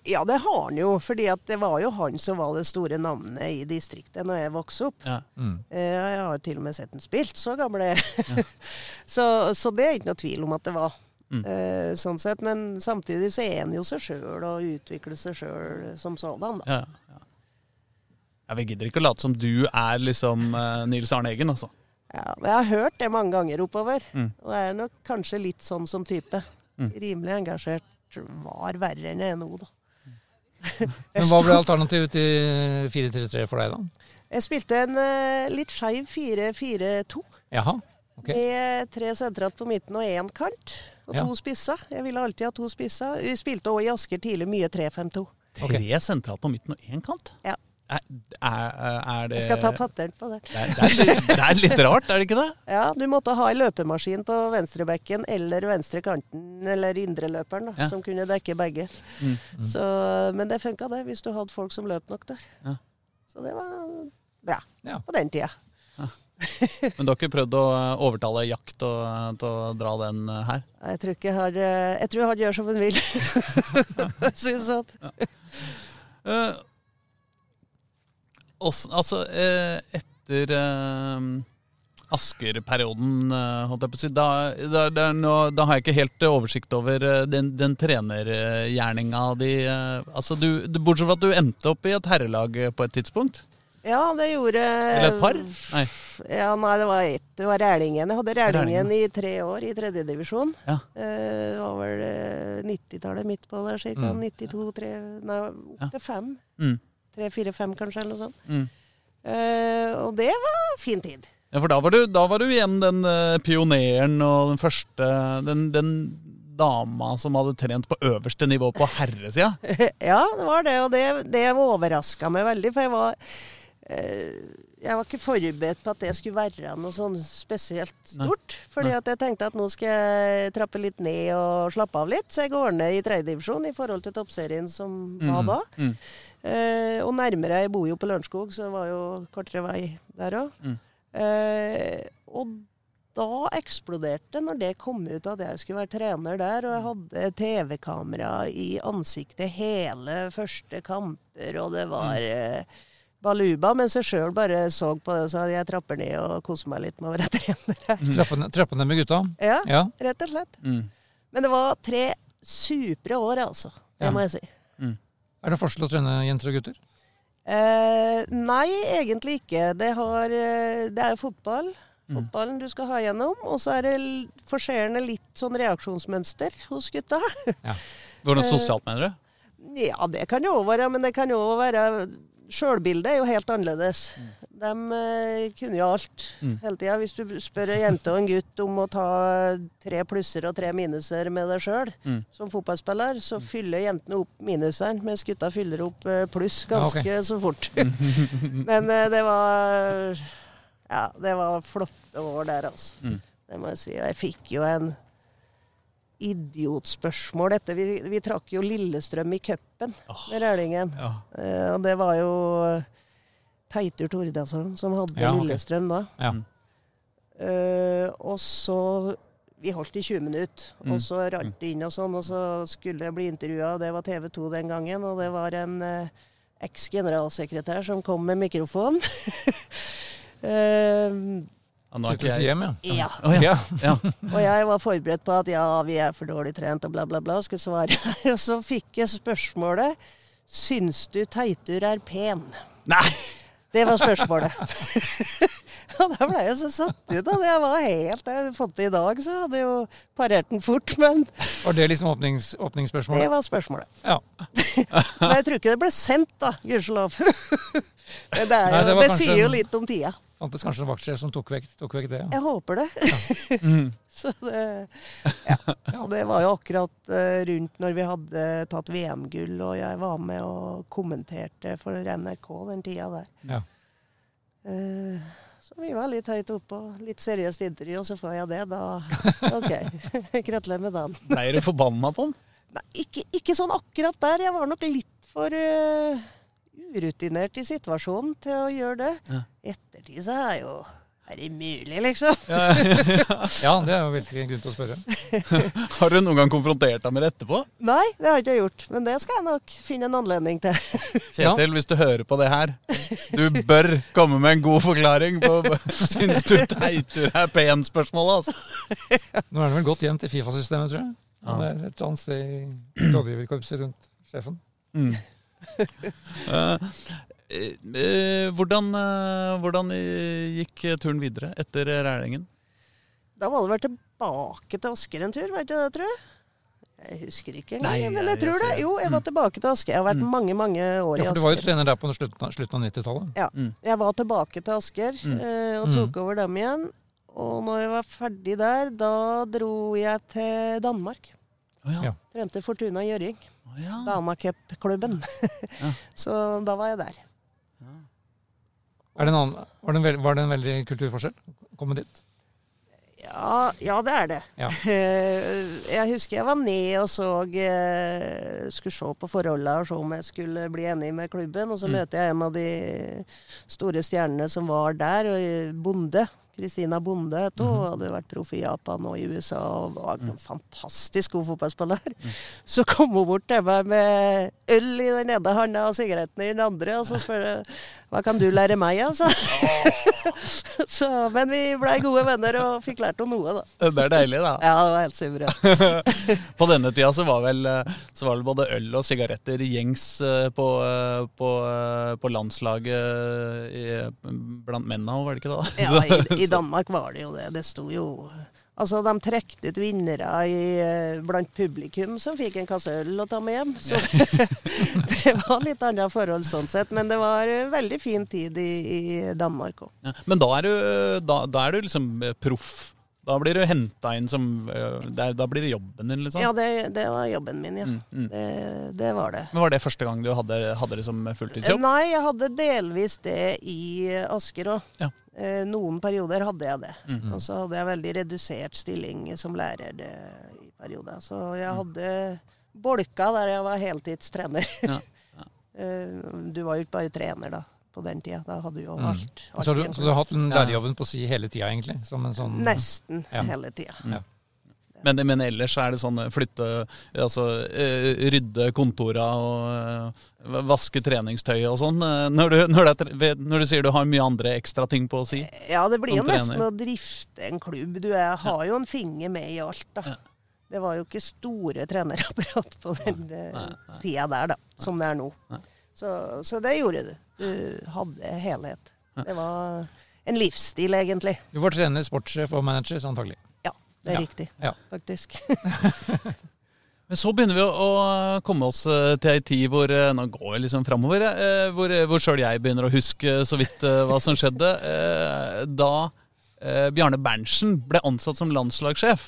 Ja, det har han jo. fordi det var jo han som var det store navnet i distriktet når jeg vokste opp. Ja. Mm. Eh, Jeg har til og med sett den spilt, så gammel er jeg. så, så det er ikke noe tvil om at det var. Mm. Eh, sånn sett, Men samtidig så er en jo seg sjøl og utvikler seg sjøl som sådan. Da. Ja, ja. ja, Vi gidder ikke å late som du er liksom eh, Nils Arne Eggen, altså. Ja, men jeg har hørt det mange ganger oppover, Mm. og jeg er nok kanskje litt sånn som type. Mm. Rimelig engasjert var verre enn jeg er nå, da. Men hva ble alternativet til 4-3-3 for deg, da? Jeg spilte en uh, litt skeiv 4-4-2. Jaha. ok. Med tre sentralt på midten og én kant. Og Ja. to spisser. Jeg ville alltid ha to spisser. Vi spilte òg i Asker tidlig mye 3-5-2. Tre sentralt på midten og én kant? Ja. Er, er, det Jeg skal ta patent på det. det, er, det, er litt, det er litt rart, er det ikke det? Ja, du måtte ha en løpemaskin på venstrebekken eller venstre kanten, eller indreløperen, da, Ja. som kunne dekke begge. Mm. Så, men det funka, det, hvis du hadde folk som løp nok der. Ja. Så det var bra Ja. på den tida. Men du har ikke prøvd å eh, overtale Jakt til å- til å dra den eh, her? Jeg tror ikke jeg, har, Jeg tror han gjør som han vil. Syns Synes at Eh, også, altså, eh, etter eh, Asker-perioden, eh, holdt jeg på å si, da, da, er nå, da har jeg ikke helt oversikt over den, den trenergjerninga di. altså, du, du, bortsett fra at du endte opp i et herrelag på et tidspunkt? Ja, det gjorde Eller et par? Nei. Ja, nei, det var ett. Det var Rælingen. Jeg hadde Rælingen i tre år i tredjedivisjon. Ja. Det var vel eh, 90-tallet midt på der, ca. Mm. 92, 3 Nei, opp til 5. Mm. 3, 4, 5 kanskje, eller noe sånt. Mm. Eh, og det var fin tid. Ja, for da var du, da var du igjen den eh, pioneren og den første Den, den dama som hadde trent på øverste nivå på herresida. ja, det var det. Og det, det overraska meg veldig, for jeg var eh, jeg var ikke forberedt på at det skulle være noe sånn spesielt stort. Fordi Nei. at jeg tenkte at nå skal jeg trappe litt ned og slappe av litt. Så jeg går ned i tredjedivisjon i forhold til toppserien som var da. Mm. Eh, og nærmere, jeg bor jo på Lørenskog, så det var jo kortere vei der òg. Mm. Eh, og da eksploderte når det kom ut at jeg skulle være trener der. Og jeg hadde TV-kamera i ansiktet hele første kamper, og det var eh, baluba. Mens jeg sjøl bare så på det sa jeg trapper ned og koser meg litt med å være trener Mm. Trappe ned, med gutta. Ja, Ja. rett og slett. Mm. Men det var tre supre år, altså. Det Ja. må jeg si. Er det forskjell å trene jenter og gutter? Eh, nei, egentlig ikke. Det, har, eh, det er jo fotball. Mm. Fotballen du skal ha gjennom. Og så er det l- litt sånn reaksjonsmønster hos gutta. Hvordan Eh, sosialt, mener du? ja, det kan jo òg være, men det kan jo òg være Sjølbildet er jo helt annerledes. De eh, kunne jo alt Mm. hele tida. Hvis du spør ei jente og en gutt om å ta tre plusser og tre minuser med deg sjøl Mm. som fotballspiller, så fyller jentene opp minuseren, mens gutta fyller opp pluss pluss Ja, okay. ganske så fort. men eh, det var Ja, det var flotte år der, altså. Mm. Det må jeg si. Og jeg fikk jo en idiotspørsmål etter Vi, vi trakk jo Lillestrøm i cupen med Rælingen. Ja. Eh, og det var jo Teitur Tordasson som hadde Ja. Lillestrøm da. Ja. Eh, og så Vi holdt i 20 minutter, Mm. og så rant det inn og sånn, og så skulle jeg bli intervjua, og det var TV 2 den gangen, og det var en eh, eks-generalsekretær som kom med mikrofon. Eh, Hjem, ja. ja. Oh, ja. ja. Og jeg var forberedt på at ja, vi er for dårlig trent og bla, bla, bla, og skulle svare her. Og så fikk jeg spørsmålet Syns du Teitur er pen? Nei! Det var spørsmålet. og da ble jeg så satt ut av det. Jeg var helt Jeg hadde fått det i dag, så hadde jeg jo parert den fort. Men Var det liksom åpnings, det var spørsmålet. Ja. Men jeg tror ikke det ble sendt, da. Gudskjelov. Men det, er Nei, det det kanskje sier jo litt om tida. Fantes kanskje en vaktsjef som tok vekk, tok vekk det? Ja. Jeg håper det. Mm. Så det, ja. Det var jo akkurat eh, rundt når vi hadde tatt VM-gull, og jeg var med og kommenterte for NRK den tida der. Ja. Uh, så vi var litt høyt oppe og litt seriøst intervju, og så får jeg det. Da OK. Gratulerer med dagen. Ble du forbanna på den? Nei, ikke, ikke sånn akkurat der. Jeg var nok litt for eh, urutinert i situasjonen til å gjøre det. Ja. Ettertid så er jo Er det mulig, liksom? ja, det er jo virkelig en grunn til å spørre. Har du noen gang konfrontert deg med det etterpå? Nei, det har jeg ikke gjort. Men det skal jeg nok finne en anledning til. Kjetil, hvis du hører på det her, du bør komme med en god forklaring på Syns du Teitur er pen-spørsmålet, altså. Nå er det vel gått hjem til Fifa-systemet, tror jeg. Han er et annet sted i rådgiverkorpset rundt sjefen. Mm. Eh, eh, hvordan, eh, hvordan gikk turen videre etter Rælingen? Da var det vel tilbake til Asker en tur, var ikke det, tror jeg? Jeg husker ikke engang, Nei, men jeg tror det. Jo, jeg var tilbake til Asker. Jeg har vært Mm. mange, mange år i Asker. Ja, for du var jo trener der på slutten av, 90-tallet. Ja, Mm. jeg var tilbake til Asker Mm. eh, og Mm. tok over dem igjen. Og når jeg var ferdig der, da dro jeg til Danmark. Oh, ja. Ja. Trente Fortuna Gjøring. Ja. Damacupklubben. Ja. Så da var jeg der. Er det en annen, var, det en, veld- var det en veldig kulturforskjell å komme dit? Ja, ja, det er det. Ja. Eh, Jeg husker jeg var ned og så eh, Skulle se på forholdene og se om jeg skulle bli enig med klubben. Og så Mm. møter jeg en av de store stjernene som var der, og Bonde. Kristina Bonde hun. Mhm. Hadde vært proff i Japan og i USA og var Mm. en fantastisk god fotballspiller. Så kom hun bort til meg med øl i den ene hånda og sigaretten i den andre, og så spør jeg hva kan du lære meg, altså? så, men vi blei gode venner og fikk lært henne noe, da. Det er deilig, da. Ja, det var helt suverent. På denne tida så var vel, så var vel både øl og sigaretter gjengs eh, på, eh, på, eh, på landslaget i, blant mennene, var det ikke det? Ja, i, i Danmark var det jo det. Det sto jo Altså, de trekte ut vinnere i, eh, blant publikum som fikk en kasse øl å ta med hjem. Så det var litt annet forhold sånn sett. Men det var en veldig fin tid i, i Danmark òg. Ja, Men da er du, da, da er du liksom eh, proff. Da blir du henta inn som eh, Da blir det jobben din, liksom? Ja, det, det var jobben min, ja. Mm, mm. Det, det var det. Men Var det første gang du hadde, hadde det som fulltidsjobb? Nei, jeg hadde delvis det i Asker òg. Ja. Eh, Noen perioder hadde jeg det. Mm. Og så hadde jeg veldig redusert stilling som lærer i perioder. Så jeg hadde bolka der jeg var heltidstrener. Ja, Ja. du var jo ikke bare trener da, på den tida. Da hadde du jo Mm. alt. alt Så, har du, så du har hatt den Ja. lærerjobben på si hele tida, egentlig? Som en sånn Nesten Ja. hele tida. Men, men ellers er det sånn flytte Altså eh, rydde kontora og eh, vaske treningstøy og sånn. eh, Når, du- når, det er når du sier du har mye andre ekstra ting på å si. Ja, det blir jo nesten trener. å drifte en klubb. Du er, har jo en finger med i alt, da. Ja. Det var jo ikke store trenerapparat på den eh, tida der, da, som det er nå. Nei. Så, så det gjorde du. Du hadde helhet. Det var en livsstil, egentlig. Du var trener, sportssjef og manager, antagelig. Ja, det er Ja. riktig, Ja. faktisk. Men så begynner vi å, komme oss eh, til ei tid hvor eh, Nå går jeg liksom framover. eh, Hvor, hvor sjøl jeg begynner å huske så vidt hva som skjedde. eh, Da eh, Bjarne Berntsen ble ansatt som landslagssjef.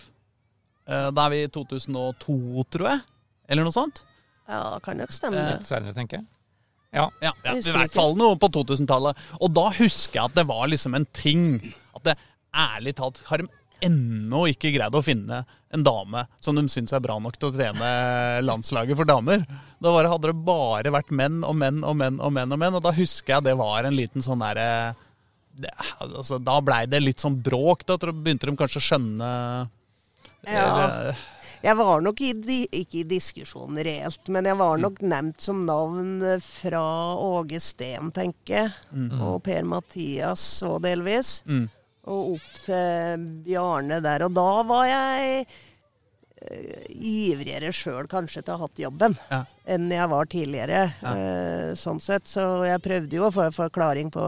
Eh, Da er vi i 2002, tror jeg. Eller noe sånt. Ja, kan nok stemme. Litt senere, tenker jeg. Ja. Ja, ja, I hvert fall noe på 2000-tallet. Og da husker jeg at det var liksom en ting At det ærlig talt har de ennå ikke greid å finne en dame som de syns er bra nok til å trene landslaget for damer. Da var, det- hadde det bare vært menn og menn og menn og menn, og menn, og da husker jeg det var en liten sånn derre altså, Da blei det litt sånn bråk. Da begynte de kanskje å skjønne Ja. eller- Jeg var nok i, di- ikke i diskusjon reelt, men jeg var nok nevnt som navn fra Åge Steen, tenker jeg. Og Per Mathias og delvis. Mm. Og opp til Bjarne der. Og da var jeg eh, ivrigere sjøl kanskje til å ha hatt jobben Ja. enn jeg var tidligere. Ja. eh, sånn sett. Så jeg prøvde jo å få forklaring på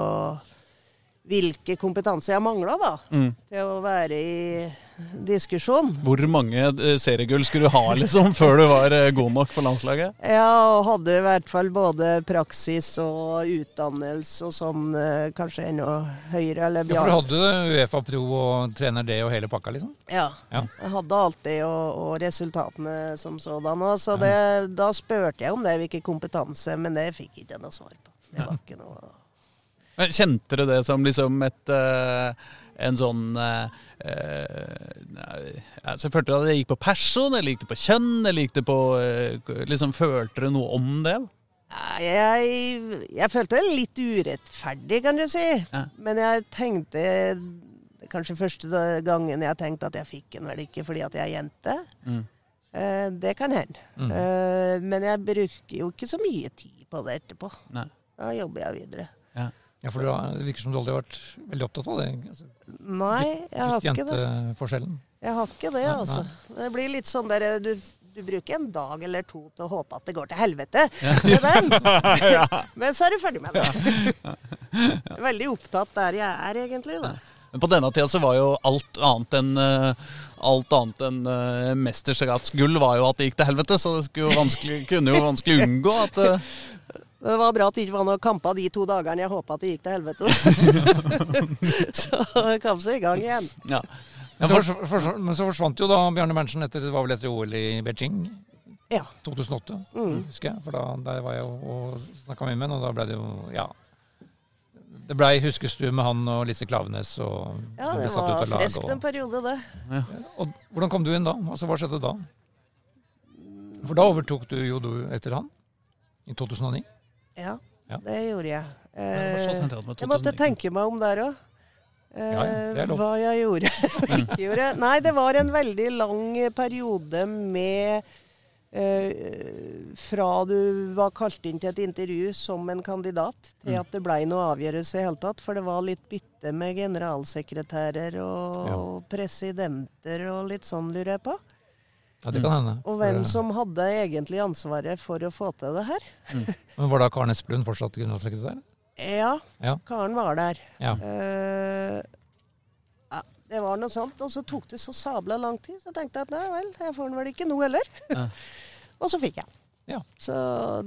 hvilke kompetanse jeg mangla, da. Mm. Til å være i diskusjon. Hvor mange eh, seriegull skulle du ha liksom før du var eh, god nok for landslaget? Ja, og hadde i hvert fall både praksis og utdannelse og sånn, eh, kanskje enda høyere. Eller ja, for du hadde Uefa Pro og trener det og hele pakka, liksom? Ja. Ja. Jeg hadde alt det og, og resultatene som sådan òg, så det, da spurte jeg om det, hvilken kompetanse, men det fikk jeg ikke noe svar på. Det var ikke noe Men Kjente du det som liksom et uh, en sånn uh, uh, Så altså, Følte du at det gikk på person, eller gikk det på kjønn, eller gikk det på liksom, Følte du noe om det? Jeg, jeg følte det litt urettferdig, kan du si. Ja. Men jeg tenkte Kanskje første gangen jeg tenkte at jeg fikk den vel ikke fordi at jeg er jente. Mm. Eh, det kan hende. Mm. Eh, men jeg bruker jo ikke så mye tid på det etterpå. Nei. Da jobber jeg videre. Ja, for du har, Det virker som du aldri har vært veldig opptatt av det. Altså, Nei, jeg har ikke det. Gutt-jente-forskjellen. Jeg har ikke det, Nei, altså. Det blir litt sånn der du, du bruker en dag eller to til å håpe at det går til helvete med den. Men så er du ferdig med det. Veldig opptatt der jeg er, egentlig. da. Men på denne tida så var jo alt annet enn eh, Alt annet enn uh, mesterskapsgull var jo at det gikk til helvete, så det jo vanskelig, kunne jo vanskelig unngå at eh, Det var bra at det ikke var noe kamper de to dagene jeg håpa at det gikk til helvete. så kom seg i gang igjen. Ja. Men så, for, for, men så forsvant jo da Bjarne Berntsen etter, det var vel etter OL i Beijing Ja. 2008, Mm. husker jeg. For da der var jeg og, snakka med ham, og da ble det jo Ja. Det blei huskestue med han og Lise Klavenes, og Ja, det satt var friskt en periode, det. og hvordan kom du inn da? Altså, Hva skjedde da? For da overtok du jo du etter han, i 2009. Ja, Ja. det gjorde jeg. Eh, jeg måtte tenke meg om der òg. Eh, ja, hva jeg gjorde. Ikke gjorde. Nei, det var en veldig lang periode med eh, Fra du var kalt inn til et intervju som en kandidat, til Mm. at det blei noe avgjørelse i hele tatt. For det var litt bytte med generalsekretærer og presidenter og litt sånn, lurer jeg på. Ja, det kan hende. Og hvem som hadde egentlig ansvaret for å få til det her. Men Var da Karen Esplund fortsatt generalsekretær? Ja, Ja. Karen var der. Ja. Uh, ja, det var noe sånt. Og så tok det så sabla lang tid, så jeg tenkte at nei vel, jeg får den vel ikke nå heller. Ja. og så fikk jeg. Ja. Så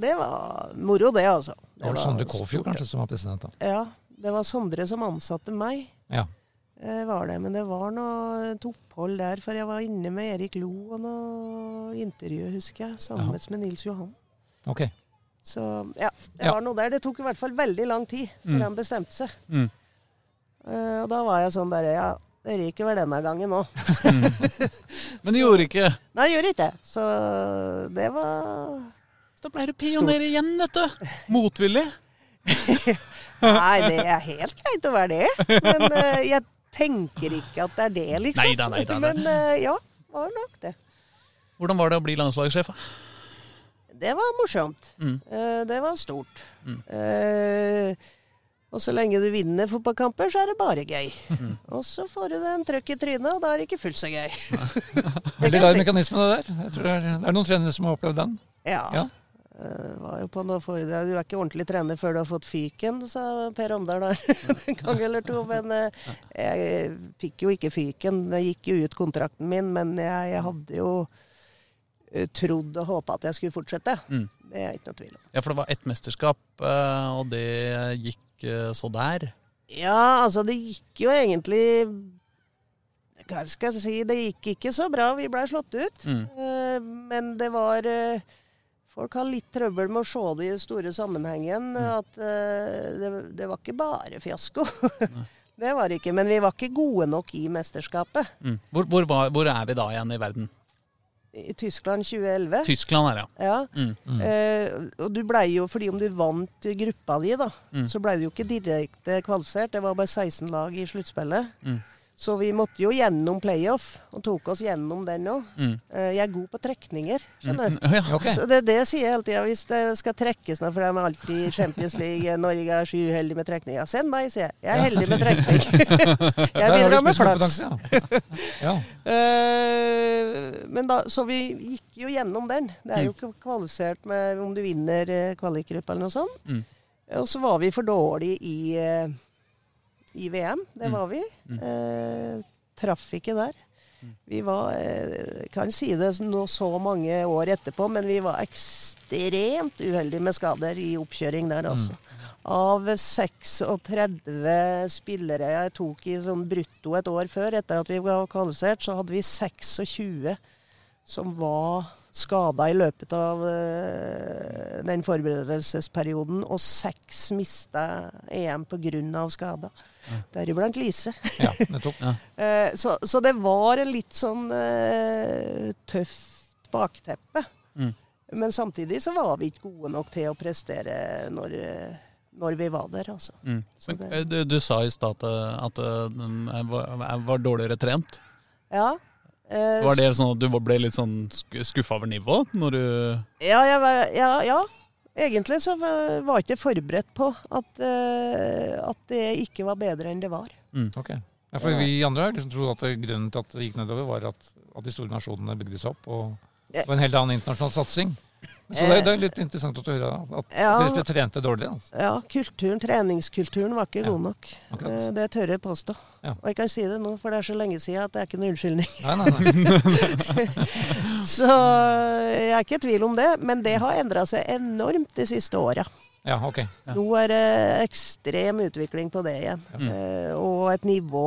det var moro, det, altså. Det var var Sondre Kåfjord kanskje som var president da? Ja, det var Sondre som ansatte meg. Ja. Eh, var det, Men det var noe et opphold der, for jeg var inne med Erik Lo og noe intervju, husker jeg, sammen Aha. med Nils Johan. Okay. Så ja, det Ja. var noe der. Det tok i hvert fall veldig lang tid før Mm. han bestemte seg. Mm. Uh, og da var jeg sånn der Ja, det ryker vel denne gangen òg. Men det gjorde ikke. Nei, det gjorde ikke det. Så det var Da ble du pioner igjen, vet du. Motvillig. Nei, det er helt greit å være det. Men uh, jeg tenker ikke at det er det, liksom. Neida, neida, neida. Men eh, ja, var nok det. Hvordan var det å bli landslagssjef? Det var morsomt. Mm. Eh, det var stort. Mm. Eh, og så lenge du vinner fotballkamper, så er det bare gøy. Mm. Og så får du den trøkk i trynet, og da er det ikke fullt så gøy. Veldig rar mekanisme det der. Jeg tror det, er, det er noen trenere som har opplevd den. Ja. Ja. Eh, var jo på noe foredrag. Du er ikke ordentlig trener før du har fått fyken, sa Per Omdal der en gang eller to. Men eh, jeg fikk jo ikke fyken. Det gikk jo ut kontrakten min, men jeg, jeg hadde jo eh, trodd og håpa at jeg skulle fortsette. Mm. Det er ikke noe tvil om. Ja, for det var ett mesterskap, og det gikk så der. Ja, altså det gikk jo egentlig Hva skal jeg si, det gikk ikke så bra. Vi blei slått ut. Mm. Men det var Folk har litt trøbbel med å se det i store sammenhengen. At uh, det, det var ikke bare fiasko. det var det ikke. Men vi var ikke gode nok i mesterskapet. Mm. Hvor, hvor, var, hvor er vi da igjen i verden? I Tyskland 2011. Tyskland er det, ja. Ja. Mm. Mm. Eh, og du blei jo, fordi om du vant gruppa di, da, Mm. så blei du jo ikke direkte kvalifisert. Det var bare 16 lag i sluttspillet. Mm. Så vi måtte jo gjennom playoff, og tok oss gjennom den òg. Mm. Eh, jeg er god på trekninger, skjønner du. Mm. Ja. okay. Så det, det sier jeg hele tida. Hvis det skal trekkes nå, for de er alltid i Champions League Norge er så uheldig med trekninger. Send meg, sier jeg. Jeg er heldig med trekning. jeg bidrar med flaks. Ja. Eh, men da, så vi gikk jo gjennom den. Det er jo ikke kvalifisert med om du vinner kvalikgruppa eller noe sånt. Mm. Og så var vi for dårlige i, eh, i VM. Det Mm. var vi. Mm. Eh, traff ikke der. Mm. Vi var eh, Kan si det nå så mange år etterpå, men vi var ekstremt uheldige med skader i oppkjøring der, altså. Av 36 spillere jeg tok i sånn brutto et år før, etter at vi var kvalifisert, så hadde vi 26 som var skada i løpet av eh, den forberedelsesperioden, og seks mista EM pga. skada. Deriblant Lise. ja, nettopp. Eh, så, så det var en litt sånn eh, tøft bakteppe. Mm. Men samtidig så var vi ikke gode nok til å prestere når, når vi var der, altså. Mm. Så det- du, du sa i stad at, at den var, var dårligere trent. Ja. Eh, Var det sånn at du ble litt sånn skuffa over nivået når du Ja, jeg var, ja, ja. Egentlig så var jeg ikke forberedt på at, eh, at det ikke var bedre enn det var. Ok. Ja, for vi andre har liksom trodde at grunnen til at det gikk nedover, var at, at de store nasjonene bygde seg opp, og det var en helt annen internasjonal satsing. Så det, det er litt interessant å høre at Ja. dere trente dårlig. Altså. Ja, kulturen, treningskulturen var ikke Ja, god nok. akkurat. Eh, Det tør jeg påstå. Ja. Og jeg kan si det nå, for det er så lenge siden at det er ikke noen unnskyldning. Nei, nei, nei. Så jeg er ikke i tvil om det, men det har endra seg enormt de siste åra. Ja, ok. Nå er det ekstrem utvikling på det igjen. Eh, og et nivå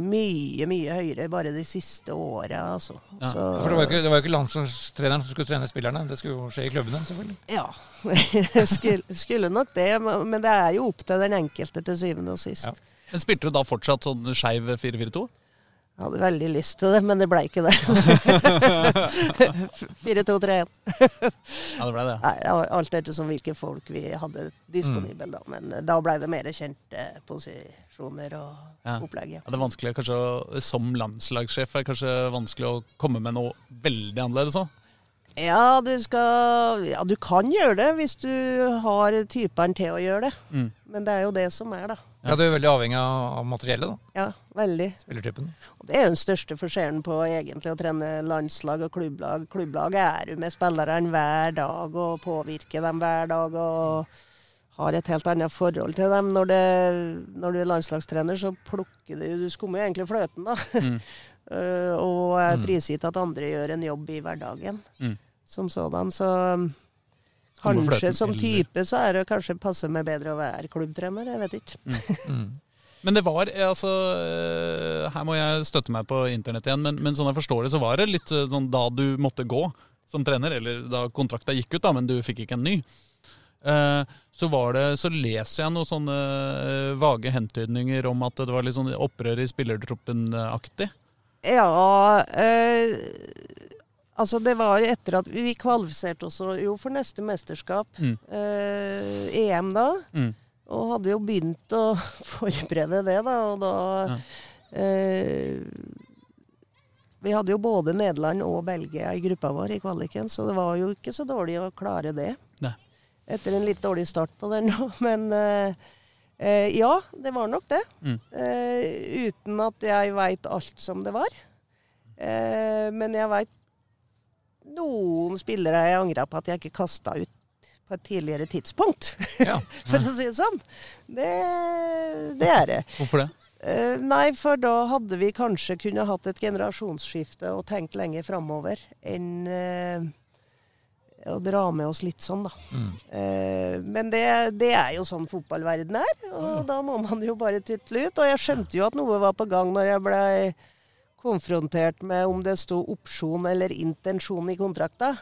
mye, mye høyere bare de siste åra, altså. Ja. Så, For det var jo ikke, det var ikke landslagstreneren som skulle trene spillerne, det skulle jo skje i klubbene, selvfølgelig. Ja. skulle, skulle nok det, men det er jo opp til den enkelte til syvende og sist. Ja. Men Spilte du da fortsatt sånn skeiv 4-4-2? Jeg hadde veldig lyst til det, men det ble ikke det. 4-2-3-1. Ja, det ble det. Nei, Alt ettersom hvilke folk vi hadde disponible, da. Men eh, da ble det mer kjente posisjoner og Ja. opplegg. Ja. Ja, det er vanskelig kanskje Som landslagssjef er det kanskje vanskelig å komme med noe veldig annerledes òg? Ja, du skal Ja, du kan gjøre det hvis du har typene til å gjøre det. Mm. Men det er jo det som er, da. Ja, Du er veldig avhengig av, materiellet, da. Ja, veldig. Spillertypen. Og det er jo den største forskjellen på egentlig å trene landslag og klubblag. Klubblag er du med spillerne hver dag og påvirker dem hver dag og har et helt annet forhold til dem. Når, det, når du er landslagstrener, så plukker du Du skummer jo egentlig fløten, da. Mm. Eh, og er Mm. prisgitt at andre gjør en jobb i hverdagen Mm. som sådan. Så kanskje som type så er det kanskje passe meg bedre å være klubbtrener. Jeg vet ikke. Mm. Men det var eh, altså eh, Her må jeg støtte meg på internett igjen, men, men sånn jeg forstår det, så var det litt eh, sånn da du måtte gå som trener, eller da kontrakta gikk ut, da, men du fikk ikke en ny. Så var det, så leser jeg noen sånne vage hentydninger om at det var litt sånn opprør i spillertroppen-aktig. Ja eh, Altså, det var etter at vi, kvalifiserte oss jo for neste mesterskap. Mm. Eh, EM da. Mm. Og hadde jo begynt å forberede det, da. Og da eh, Vi hadde jo både Nederland og Belgia i gruppa vår i kvaliken, så det var jo ikke så dårlig å klare det. Nei. Etter en litt dårlig start på det nå. Men eh, eh, ja, det var nok det. Mm. Eh, uten at jeg veit alt som det var. Eh, men jeg veit noen spillere jeg angra på at jeg ikke kasta ut på et tidligere tidspunkt. Ja. For å si det sånn. Det, det er det. Hvorfor det? Eh, nei, for da hadde vi kanskje kunne hatt et generasjonsskifte og tenkt lenger framover enn eh, å dra med oss litt sånn, da. Mm. Eh, men det, det er jo sånn fotballverden er, og da må man jo bare tutle ut. Og jeg skjønte jo at noe var på gang når jeg blei konfrontert med om det sto opsjon eller intensjon i kontrakta.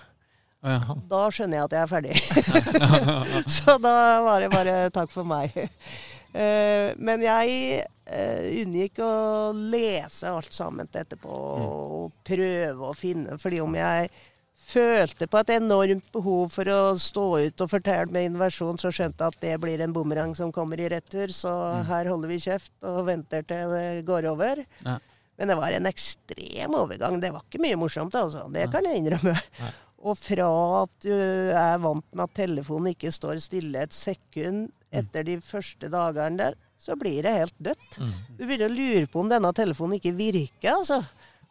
Ja. Da skjønner jeg at jeg er ferdig. Så da var det bare takk for meg. Eh, men jeg eh, unngikk å lese alt sammen etterpå og prøve å finne Fordi om jeg følte på et enormt behov for å stå ut og fortelle med innovasjon, så skjønte jeg at det blir en bumerang som kommer i retur. Så her holder vi kjeft og venter til det går over. Ja. Men det var en ekstrem overgang. Det var ikke mye morsomt, altså. Det kan jeg innrømme. Og fra at du er vant med at telefonen ikke står stille et sekund etter de første dagene der, så blir det helt dødt. Mm. Du begynner å lure på om denne telefonen ikke virker, altså.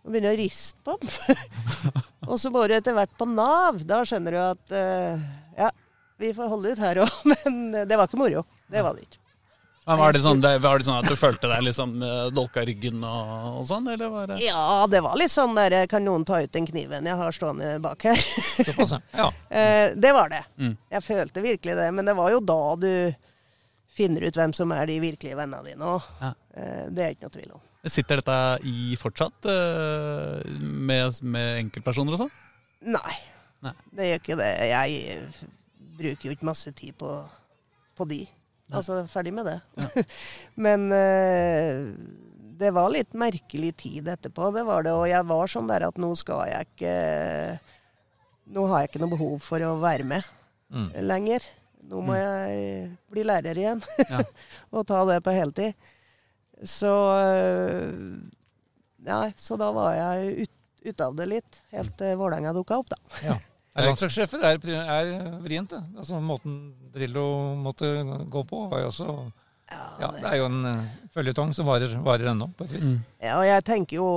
Du begynner å riste på den. og så går du etter hvert på Nav. Da skjønner du at uh, ja, vi får holde ut her òg. Men det var ikke moro. Det var det ikke. Men var, det sånn, var det sånn at du følte deg liksom eh, dolka ryggen og, og sånn, eller var det Ja, det var litt sånn der Kan noen ta ut den kniven jeg har stående bak her? Såpass, ja. Eh, det var det. Mm. Jeg følte virkelig det. Men det var jo da du finner ut hvem som er de virkelige vennene dine òg. Ja. Eh, det er ikke noe tvil om. Sitter dette i fortsatt med, med enkeltpersoner og sånn? Nei, Nei. det gjør ikke det. Jeg bruker jo ikke masse tid på, på de. Altså, ferdig med det. Men uh, det var litt merkelig tid etterpå, det var det. Og jeg var sånn der at nå skal jeg ikke Nå har jeg ikke noe behov for å være med Mm. lenger. Nå må jeg bli lærer igjen. Ja. og ta det på heltid. Så øh, ja, så da var jeg ut, ute av det litt, helt til Vålerenga dukka opp, da. ja. Landslagssjefer er, er vrient, det. Altså, måten Drillo måtte gå på, var jo også ja, Det er jo en uh, føljetong som varer, varer ennå, på et vis. Mm. Ja, og jeg tenker jo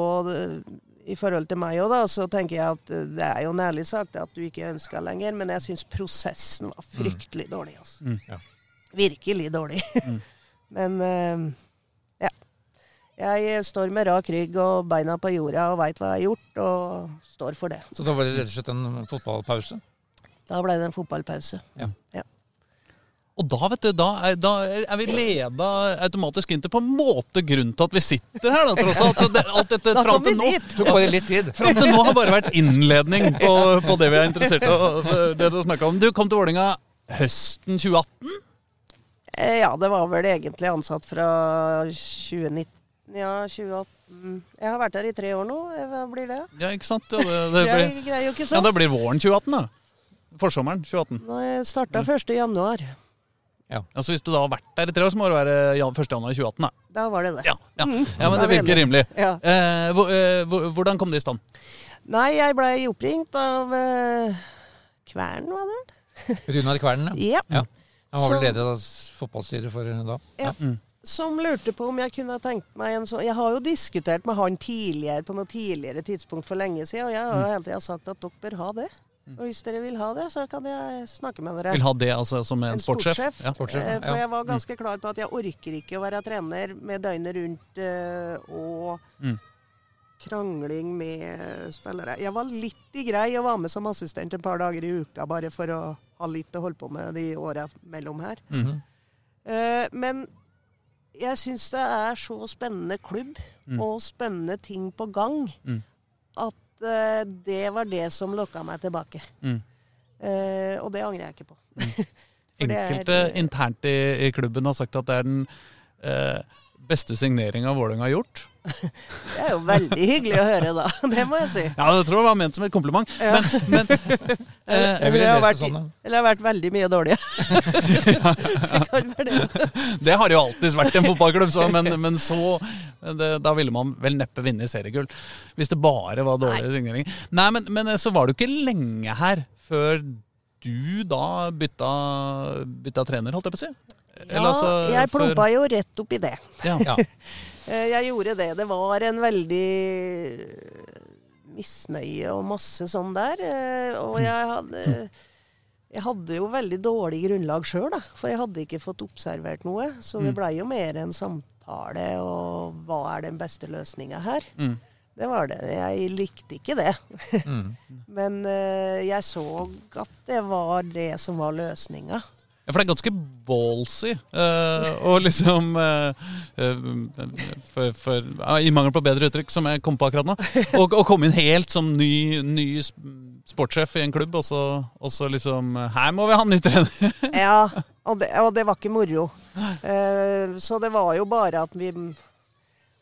i forhold til meg òg, da, så tenker jeg at øh, det er jo en ærlig sak at du ikke ønska lenger, men jeg syns prosessen var fryktelig dårlig. Altså. Mm. Ja. Virkelig dårlig. Mm. men ja. Jeg står med rak rygg og beina på jorda og veit hva jeg har gjort, og står for det. Så da var det rett og slett en fotballpause. Da ble det en fotballpause. ja. Og da vet du, da er, da er vi leda automatisk inn til på en måte grunnen til at vi sitter her, da, tross alt. Det, alt dette Da fram kom vi til nå dit! Tok bare litt tid. Fram til nå har bare vært innledning på, på det vi er interessert i det du snakke om. Du kom til Vålerenga høsten 2018. Eh, Ja, det var vel egentlig ansatt fra 2019, ja, 2018 Jeg har vært her i tre år nå. Hva blir det? Ja, ikke sant? Ja, det, det, blir, Jeg greier jo ikke sånn. ja, sånn. det blir våren 2018, da. Forsommeren 2018. Nå jeg starta 1. januar. Ja. Altså Hvis du da har vært der i tre år, så må det være 1. januar 2018. da. Da var det det. Ja, ja. Mm. ja men det er virker rimelig. Ja. Eh, hvor, eh, hvordan kom det i stand? Nei, jeg blei oppringt av eh, Kvern, var det vel? Runar Kvern, ja. Ja. Ja. Han var vel leder av fotballstyret for da. Ja. Som lurte på om jeg kunne tenkt meg en sånn Jeg har jo diskutert med han tidligere på noe tidligere tidspunkt for lenge siden, og jeg har jo hele tida sagt at dere bør ha det. Og hvis dere vil ha det, så kan jeg snakke med dere. Vil ha det altså som en, En sportssjef? sportssjef. Ja. Sportssjef, ja. For jeg var ganske klar på at jeg orker ikke å være trener med døgnet rundt eh, og Mm. krangling med spillere. Jeg var litt i grei å være med som assistent et par dager i uka, bare for å ha litt å holde på med de åra mellom her. Eh, Men jeg syns det er så spennende klubb Mm. og spennende ting på gang Mm. at uh, det var det som lokka meg tilbake. Mm. Uh, og det angrer jeg ikke på. For det er- Enkelte internt i, i klubben har sagt at det er den uh, beste signeringa Vålerenga har gjort. Det er jo veldig hyggelig å høre, da. Det må jeg si. Ja, det tror jeg var ment som et kompliment. Ja. Men, men eh, Jeg Eller har vært, sånn, eller vært veldig mye dårlig. det det. Det har jo alltid vært en fotballklubb, så, men, men så det, Da ville man vel neppe vinne seriegull. Hvis det bare var dårlige signeringer. Nei, men, men eh, så var du ikke lenge her før du da bytta, bytta trener, holdt jeg på å si. Ja, altså, jeg før- jo rett opp i det. Ja. Ja. Eh, Jeg gjorde det. Det var en veldig misnøye og masse sånn der. eh, Og jeg hadde, jeg hadde jo veldig dårlig grunnlag sjøl, da. For jeg hadde ikke fått observert noe. Så det blei jo mer en samtale og hva er den beste løsninga her? Mm. Det var det. Jeg likte ikke det. Mm. Men eh, jeg så at det var det som var løsninga. Ja, for det er ganske ballsy uh, og liksom uh, for, for, uh, I mangel på bedre uttrykk, som jeg kom på akkurat nå. Å komme inn helt som ny, ny sportssjef i en klubb, og så, og så liksom Her må vi ha en ny trener! Ja, og det, og det var ikke moro. Så det var jo bare at vi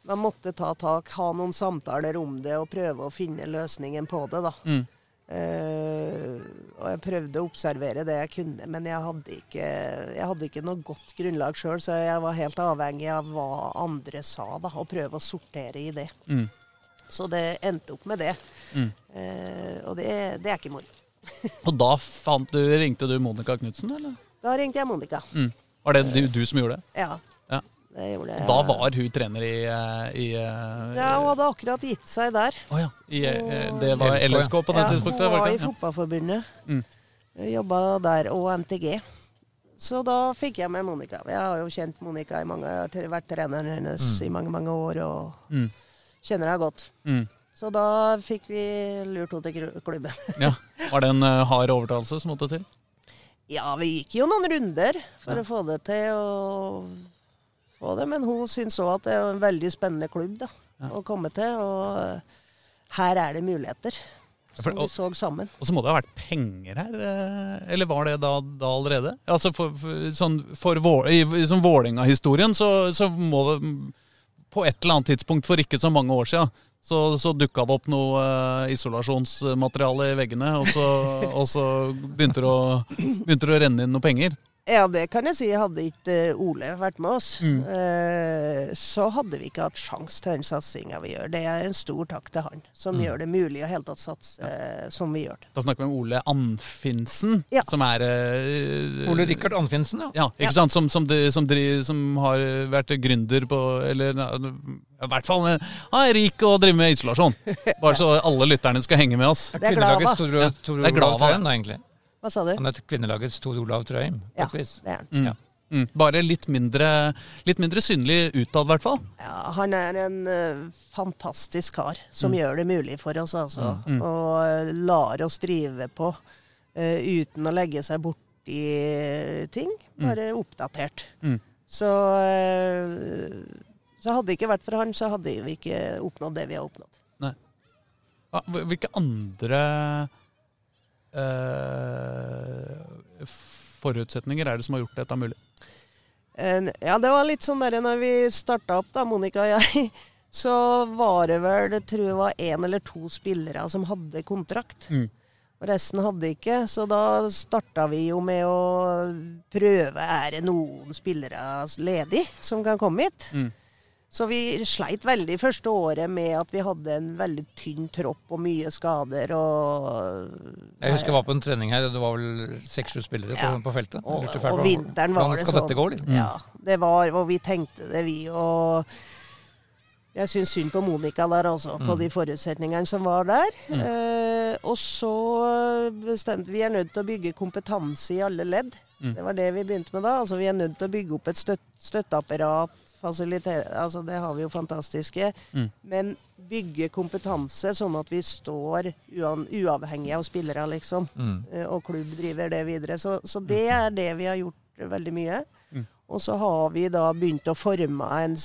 man måtte ta tak, ha noen samtaler om det og prøve å finne løsningen på det, da. Mm. Eh, og jeg prøvde å observere det jeg kunne, men jeg hadde ikke, jeg hadde ikke noe godt grunnlag sjøl, så jeg var helt avhengig av hva andre sa, da, og prøve å sortere i det. Mm. Så det endte opp med det. Mm. Uh, og det, det er ikke moro. Og da fant du, ringte du Monica Knutsen, eller? Da ringte jeg Monica. Mm. Var det du, du som gjorde det? Ja. Gjorde jeg. Da var hun trener i, eh, i, eh, Ja, hun hadde akkurat gitt seg der. Oh, ja. I, eh, det var LSK, på det Ja, tidspunktet? hun var i. Fotballforbundet. Mm. Jobba der, og NTG. Så da fikk jeg med Monica. Jeg har jo kjent Monica i mange, Jeg har vært treneren hennes i mange mange år og Mm. kjenner henne godt. Mm. Så da fikk vi lurt henne til klubben. Ja. Var det en hard overtalelse som måtte til? Ja, vi gikk jo noen runder for Ja. å få det til. og få det, Men hun syns òg at det er en veldig spennende klubb da, Ja. å komme til. Og her er det muligheter. Som vi så sammen. Og så må det ha vært penger her, eh, eller var det da, da allerede? Altså for, for, sånn, for vår, I sånn Vålerenga-historien så, så må det På et eller annet tidspunkt for ikke så mange år siden så, så dukka det opp noe uh, isolasjonsmateriale i veggene, og så, og så begynte, det å, begynte det å renne inn noe penger. Ja, det kan jeg si. Hadde ikke eh, Ole vært med oss, Mm. eh, så hadde vi ikke hatt sjans til den satsinga vi gjør. Det er en stor takk til han, som Mm. gjør det mulig å helt tatt satse eh, som vi gjør det. Da snakker vi om Ole Anfinsen, Ja. som er eh, Ole Rikard Anfinsen, ja. Ja, ikke Ja. sant? Som, som, de, som, de, som har vært gründer på Eller i hvert fall eh, han er rik og driver med isolasjon. Bare så alle lytterne skal henge med oss. Det er Glava. Ja, det er Glava. Da, egentlig. Hva sa du? Han er kvinnelagets Tor Olav Trøim, på Ja, et vis. det er han. Mm. Ja. Mm. Bare litt mindre, litt mindre synlig utad, i hvert fall. Ja, han er en uh, fantastisk kar som Mm. gjør det mulig for oss, altså. Og eh, lar oss drive på uh, uten å legge seg bort artig ting, bare oppdatert. Mm. Så, uh, så hadde det ikke vært for han, så hadde vi ikke oppnådd det vi har oppnådd. Nei. Hvilke andre eh, forutsetninger er det som har gjort dette mulig? Eh, Ja, det var litt sånn der når vi starta opp, da, Monica og jeg, så var det vel, jeg tror jeg var én eller to spillere som hadde kontrakt. Mm. Resten hadde ikke, så da starta vi jo med å prøve er det noen spillere ledig som kan komme hit. Mm. Så vi sleit veldig første året med at vi hadde en veldig tynn tropp og mye skader og Jeg husker jeg var på en trening her, og det var vel seks-sju spillere på, Ja. på feltet. Og, Jeg og vinteren var det sånn. gå, liksom? Ja, det var, og vi tenkte det, vi. Og jeg syns synd på Monica der, altså. På Mm. de forutsetningene som var der. Eh, og så bestemte vi er nødt til å bygge kompetanse i alle ledd. Mm. Det var det vi begynte med da. Altså Vi er nødt til å bygge opp et støtt, støtteapparat. Fasiliteter Altså det har vi jo fantastiske. Mm. Men bygge kompetanse sånn at vi står uavhengig av spillere, liksom. Mm. Eh, og klubb driver det videre. Så, så det er det vi har gjort veldig mye. Mm. Og så har vi da begynt å forme en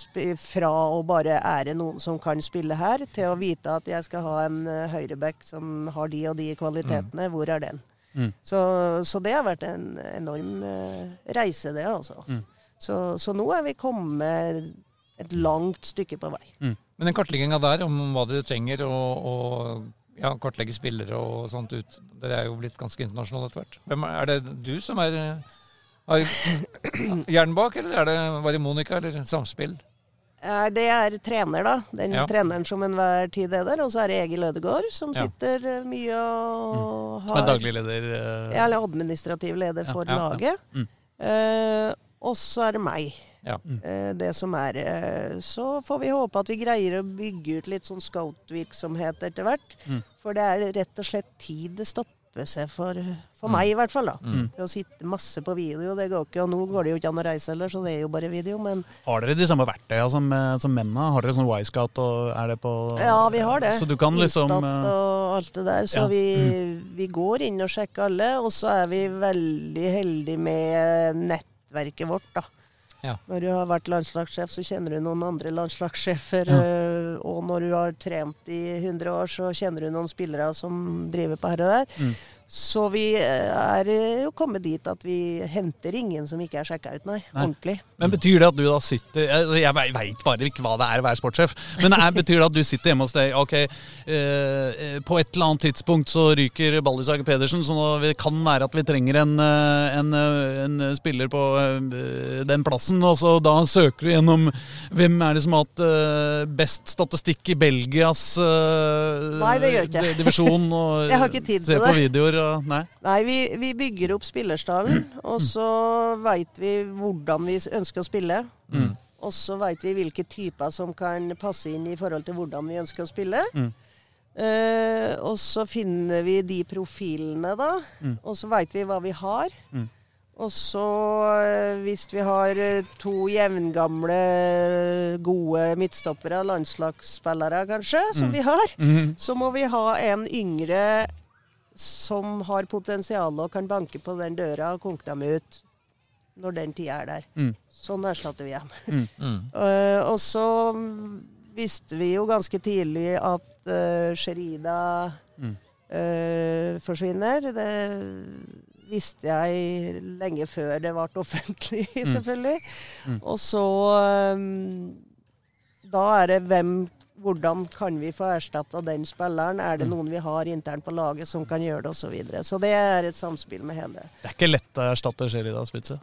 fra å bare er det noen som kan spille her, til å vite at jeg skal ha en uh, høyreback som har de og de kvalitetene. Hvor er den? Mm. Så, så det har vært en enorm eh, reise, det, altså. Mm. Så, så nå er vi kommet et langt stykke på vei. Men den kartlegginga der om hva dere trenger, og, og ja, kartlegge spillere og sånt ut, det er jo blitt ganske internasjonalt etter hvert. Hvem er, er det du som er er hjernen bak, eller er det bare Monica, eller samspill? Eh, Det er trener, da. Den Ja. treneren som enhver tid er der. Og så er det Egil Ødegaard, som Ja. sitter eh, mye og Som er har daglig leder? Uh... Ja, eller administrativ leder for Ja, ja, ja. laget. Mm. Eh, og så er det meg. Ja. Eh, det som er eh, Så får vi håpe at vi greier å bygge ut litt sånn scout-virksomhet etter hvert. Mm. For det er rett og slett tid det stopper seg for, for meg, i hvert fall. da. Mm. Å sitte masse på video, det går ikke. Og nå går det jo ikke an å reise heller, så det er jo bare video. Men Har dere de samme verktøyene som, eh, som mennene? Har dere sånn Y-scout og er det på ja, vi har det. Så du kan liksom Instat eh, og alt det der. Så ja. vi, vi går inn og sjekker alle. Og så er vi veldig heldige med nettverket vårt, da. Ja. Når du har vært landslagssjef, så kjenner du noen andre landslagssjefer. Ja. øh, Og når du har trent i 100 år, så kjenner du noen spillere som driver på her og der. Mm. Så vi eh, er jo kommet dit at vi henter ingen som ikke er sjekka ut, nei. Nei. Ordentlig. Men Betyr det at du da sitter Jeg, veit bare ikke hva det er å være sportssjef. Men er, betyr det at du sitter hjemme hos deg Ok, eh, på et eller annet tidspunkt så ryker Ballisager Pedersen, så det kan være at vi trenger en, eh, en, eh, en spiller på eh, den plassen. Og så da søker du gjennom hvem er det som har hatt eh, best statistikk i Belgias eh, Nei, det gjør ikke. di- divisjon. Og Jeg har ikke tid ser til på det. videoer og Nei. Nei, vi, vi bygger opp spillerstallen, og så veit vi hvordan vi ønsker å spille. Mm. Og så veit vi hvilke typer som kan passe inn i forhold til hvordan vi ønsker å spille. Mm. Eh, og så finner vi de profilene, da. Mm. Og så veit vi hva vi har. Mm. Og så, eh, hvis vi har eh, to jevngamle, gode midtstoppere, landslagsspillere kanskje, som Mm. vi har, Mhm. så må vi ha en yngre som har potensial og kan banke på den døra og konke dem ut når den tida er der. Mm. Sånn erstatter vi dem. Mm. Eh, og så visste vi jo ganske tidlig at uh, Sherida Mm. eh, forsvinner. Det visste jeg lenge før det ble offentlig, selvfølgelig. Mm. Og så um, Da er det hvem hvordan kan vi få erstatta den spilleren? Er det Mm. noen vi har internt på laget som kan gjøre det, osv. Så, videre. så det er et samspill med hele. Det er ikke lett å erstatte Sherida Spitze.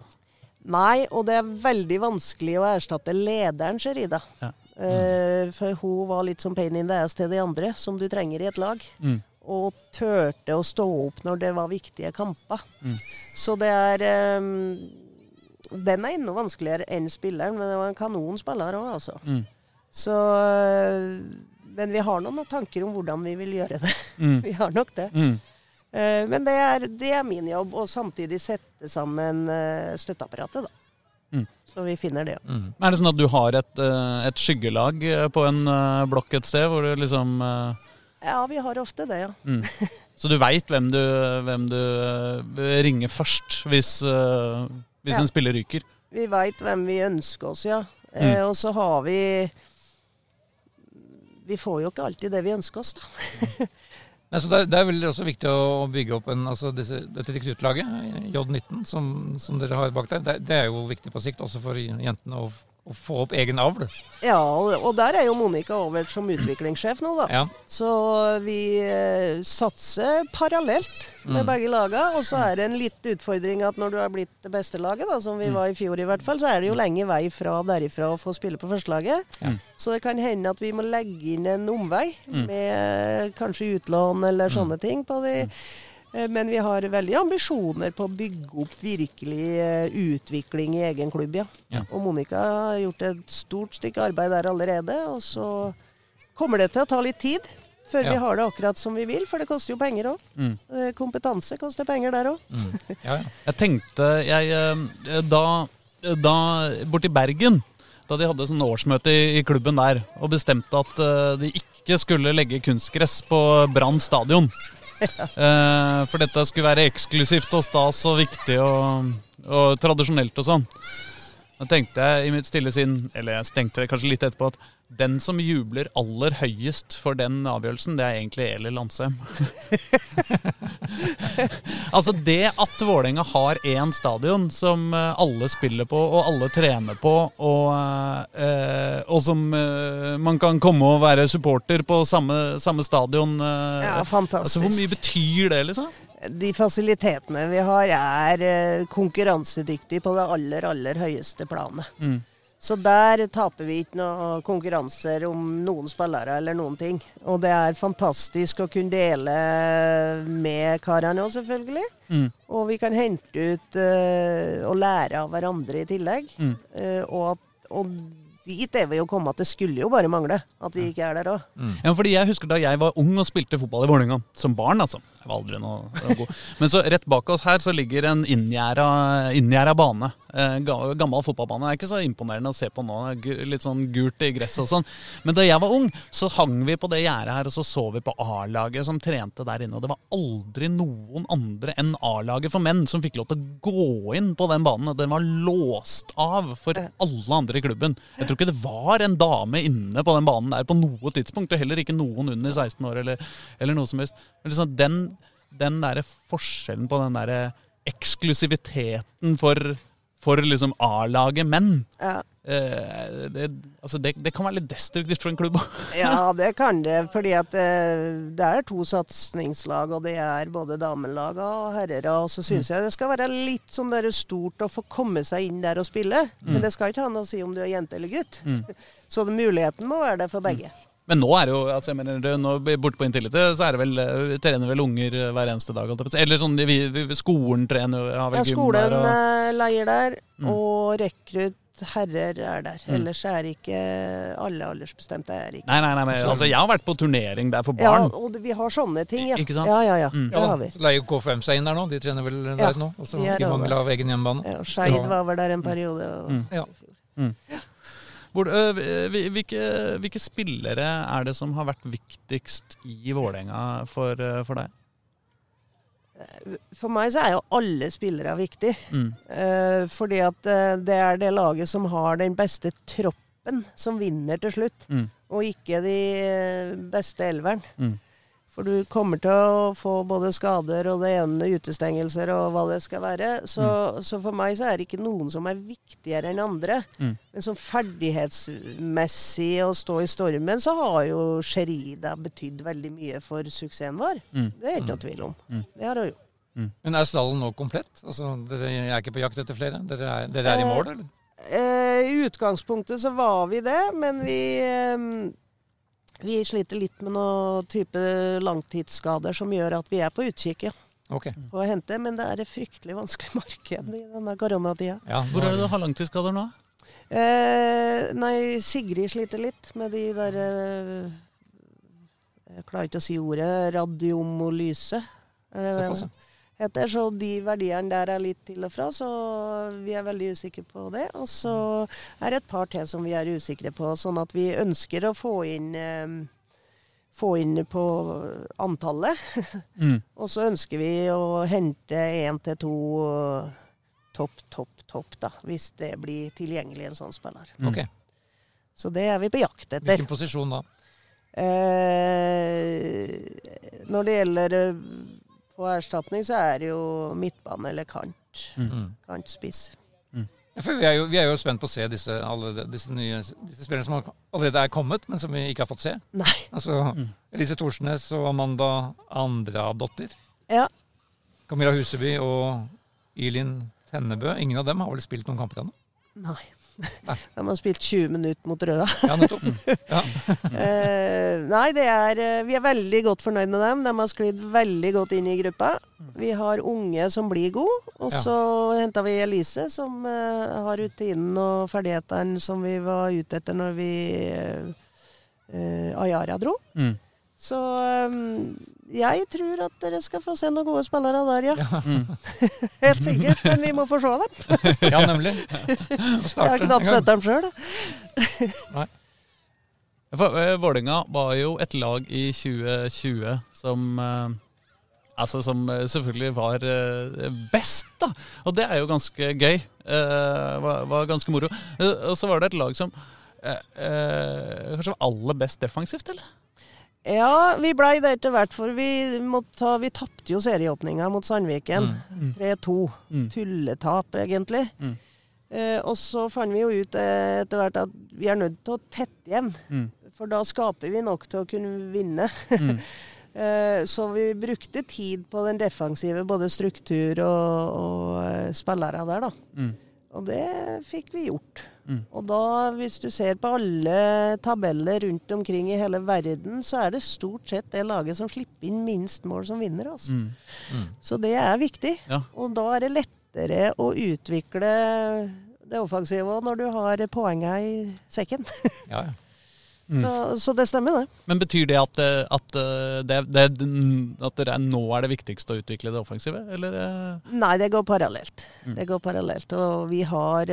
Nei, og det er veldig vanskelig å erstatte lederen Sherida. Ja. Eh, for hun var litt som pain in the ass til de andre, som du trenger i et lag. Mm. Og turte å stå opp når det var viktige kamper. Mm. Så det er um, Den er enda vanskeligere enn spilleren, men det var en kanonspiller òg, altså. Mm. Så eh, Men vi har noen tanker om hvordan vi vil gjøre det. Mm. vi har nok det. Mm. Eh, men det er, det er min jobb, og samtidig sette sammen eh, støtteapparatet, da. Mm. Så vi finner det. Mm. Er det sånn at du har et, et skyggelag på en blokk et sted, hvor du liksom Ja, vi har ofte det, ja. mm. Så du veit hvem, du- hvem du ringer først hvis, hvis Ja. en spiller ryker? Vi veit hvem vi ønsker oss, ja. Eh, og så har vi Vi får jo ikke alltid det vi ønsker oss, da. Nei, det, er- det er vel også viktig å bygge opp en, altså disse, dette rekruttlaget, J19, som, som dere har bak der. Det, det er jo viktig på sikt, også for jentene å, å få opp egen avl. Ja, og, der er jo Monica over som utviklingssjef nå, da. Ja. Så vi eh, satser parallelt med Mm. begge laga. Og så er det en litt utfordring at når du har blitt det beste laget, da, som vi Mm. var i fjor i hvert fall, så er det jo lenge vei fra derifra å få spille på førstelaget. Ja. Så det kan hende at vi må legge inn en omvei Mm. med kanskje utlån eller sånne ting på de. Eh, Men vi har veldig ambisjoner på å bygge opp virkelig eh, utvikling i egen klubb, ja. Ja. Og Monica har gjort et stort stykke arbeid der allerede. Og så kommer det til å ta litt tid før Ja. vi har det akkurat som vi vil, for det koster jo penger òg. Mm. Kompetanse koster penger der òg. Mm. Ja, ja. Jeg tenkte jeg, eh, Da, da borti Bergen, da de hadde sånn årsmøte i, i klubben der, og bestemte at eh, de ikke skulle legge kunstgress på Brann stadion. Eh, for dette skulle være eksklusivt og stas og viktig og, og tradisjonelt og sånn. Da tenkte jeg i mitt stille sinn, eller jeg tenkte kanskje litt etterpå, at den som jubler aller høyest for den avgjørelsen, det er egentlig Eli Landsem. altså det at Vålerenga har én stadion som eh, alle spiller på og alle trener på, og, eh, og som eh, man kan komme og være supporter på samme, samme stadion eh, Ja, altså. Hvor mye betyr det, liksom? De fasilitetene vi har er konkurransedyktige på det aller, aller høyeste planet. Mm. Så der taper vi ikke noen konkurranser om noen spillere eller noen ting. Og det er fantastisk å kunne dele med karene òg, selvfølgelig. Mm. Og vi kan hente ut uh, og lære av hverandre i tillegg. Mm. Uh, og, og dit er vi jo kommet at det skulle jo bare mangle at vi ikke er der òg. Ja, fordi jeg husker da jeg var ung og spilte fotball i Vålerenga, som barn altså. Jeg var aldri noe, noe god. Men så rett bak oss her så ligger en inngjerda bane. Eh, gammel fotballbane. Det er ikke så imponerende å se på nå. Litt sånn gult i gresset og sånn. Men da jeg var ung, så hang vi på det gjerdet her, og så så vi på A-laget som trente der inne. Og det var aldri noen andre enn A-laget for menn som fikk lov til å gå inn på den banen. Den var låst av for alle andre i klubben. Jeg tror ikke det var en dame inne på den banen der på noe tidspunkt, og heller ikke noen under 16 år eller, eller noe som helst. Men liksom den, den derre forskjellen på den derre eksklusiviteten for, for liksom A-laget menn Ja. eh, det, altså det, det kan være litt destruktivt for en klubb. Ja, det kan det. Fordi at det, det er to satsingslag, og det er både damelag og herrer. Og så syns jeg det skal være litt sånn der stort å få komme seg inn der og spille. Men det skal ikke ha noe å si om du er jente eller gutt. Så muligheten må være der for begge. Men nå er det jo, altså jeg mener, nå borte på Intility så er det vel, eh, trener vel unger eh, hver eneste dag. Eller sånn, vi, vi, skolen trener, har vel Ja, gym skolen der. Og, eh, leier der, og rekrutt herrer er der. Ellers er ikke alle aldersbestemte. er ikke. nei, nei, nei, men, altså jeg har vært på turnering der for barn. Ja, og vi har sånne ting, ja. Ikke sant? Ja, ja, ja. Mm. Det har vi. så leier K5 seg inn der nå. De trener vel Ja, nå. Altså, de er I over. av egen hjemmebane. Ja, Skeid var vel der en periode. Og, Ja. Hvor, hvilke, hvilke spillere er det som har vært viktigst i Vålerenga for, for deg? For meg så er jo alle spillere viktige. Mm. Fordi at det er det laget som har den beste troppen som vinner til slutt. Mm. Og ikke de beste elveren. Mm. For du kommer til å få både skader og det ene utestengelser og hva det skal være. Så, så for meg så er det ikke noen som er viktigere enn andre. Mm. Men som ferdighetsmessig å stå i stormen, så har jo Sherida betydd veldig mye for suksessen vår. Mm. Det er ikke noe tvil om. Mm. Det har hun gjort. Men er stallen nå komplett? Altså, dere er ikke på jakt etter flere? Dere er, dere er i mål, eller? Eh, I utgangspunktet så var vi det, men vi eh, vi sliter litt med noen type langtidsskader som gjør at vi er på utkikk ja, Okay. på å hente. Men det er et fryktelig vanskelig marked i denne koronatida. Ja, Hvor er det du har langtidsskader nå? Eh, nei, Sigrid sliter litt med de der eh, Jeg klarer ikke å si ordet. Radiomolyse. Er det det heter? Så de verdiene der er litt til og fra, så vi er veldig usikre på det. Og så er det et par til som vi er usikre på, sånn at vi ønsker å få inn eh, få inn på antallet. Mm. Og så ønsker vi å hente én til to topp, topp, topp, da. Hvis det blir tilgjengelig en sånn spiller. Mm. Ok. Så det er vi på jakt etter. Hvilken posisjon da? Eh, når det gjelder på erstatning, så er det jo midtbane eller kant. Mm. Kantspiss. Ja, for vi, er jo, vi er jo spent på å se disse, alle disse nye disse spillerne som allerede er kommet, men som vi ikke har fått se. Nei. Altså Elise Thorsnes og Amanda Andradottir. Ja. Camilla Huseby og Ilin Tennebø. Ingen av dem har vel spilt noen kamper ennå? Nei. Nei. Har spilt 20 minutter mot Røa. Ja, nettopp. Ja. Eh, nei, det er, eh, vi er veldig godt fornøyd med dem. De har sklidd veldig godt inn i gruppa. Vi har unge som blir gode. Og Ja. så henta vi Elise, som eh, har rutinen og ferdighetene som vi var ute etter når vi eh, eh, Ayara dro. Mm. Så um, jeg tror at dere skal få se noen gode spillere der, ja. Helt sikkert. Men vi må få se dem. ja, nemlig. Jeg har knapt sett dem sjøl. Eh, Vålerenga var jo et lag i 2020 som eh, Altså som eh, selvfølgelig var eh, best, da. Og det er jo ganske gøy. Eh, var, var ganske moro. Eh, og så var det et lag som eh, eh, kanskje var aller best defensivt, eller? Ja, vi blei det etter hvert, for vi, måtte vi tapte jo serieåpninga mot Sandviken. 3-2. Mm. Tulletap, egentlig. Mm. Eh, og så fant vi jo ut eh, etter hvert at vi er nødt til å tette igjen. Mm. For da skaper vi nok til å kunne vinne. Mm. Eh, så vi brukte tid på den defensive, både struktur og, og eh, spillere der, da. Mm. Og det fikk vi gjort. Mm. Og da, hvis du ser på alle tabeller rundt omkring i hele verden, så er det stort sett det laget som slipper inn minst mål, som vinner. Altså. Mm. Så det er viktig. Ja. Og da er det lettere å utvikle det offensive når du har poenga i sekken. Ja, ja. Mm. Så, så det stemmer, det. Men betyr det at, eh, at, eh, det, det, at det er, nå er det viktigste å utvikle det offensive, eller? eh? Nei, det går parallelt. Mm. Det går parallelt. Og vi har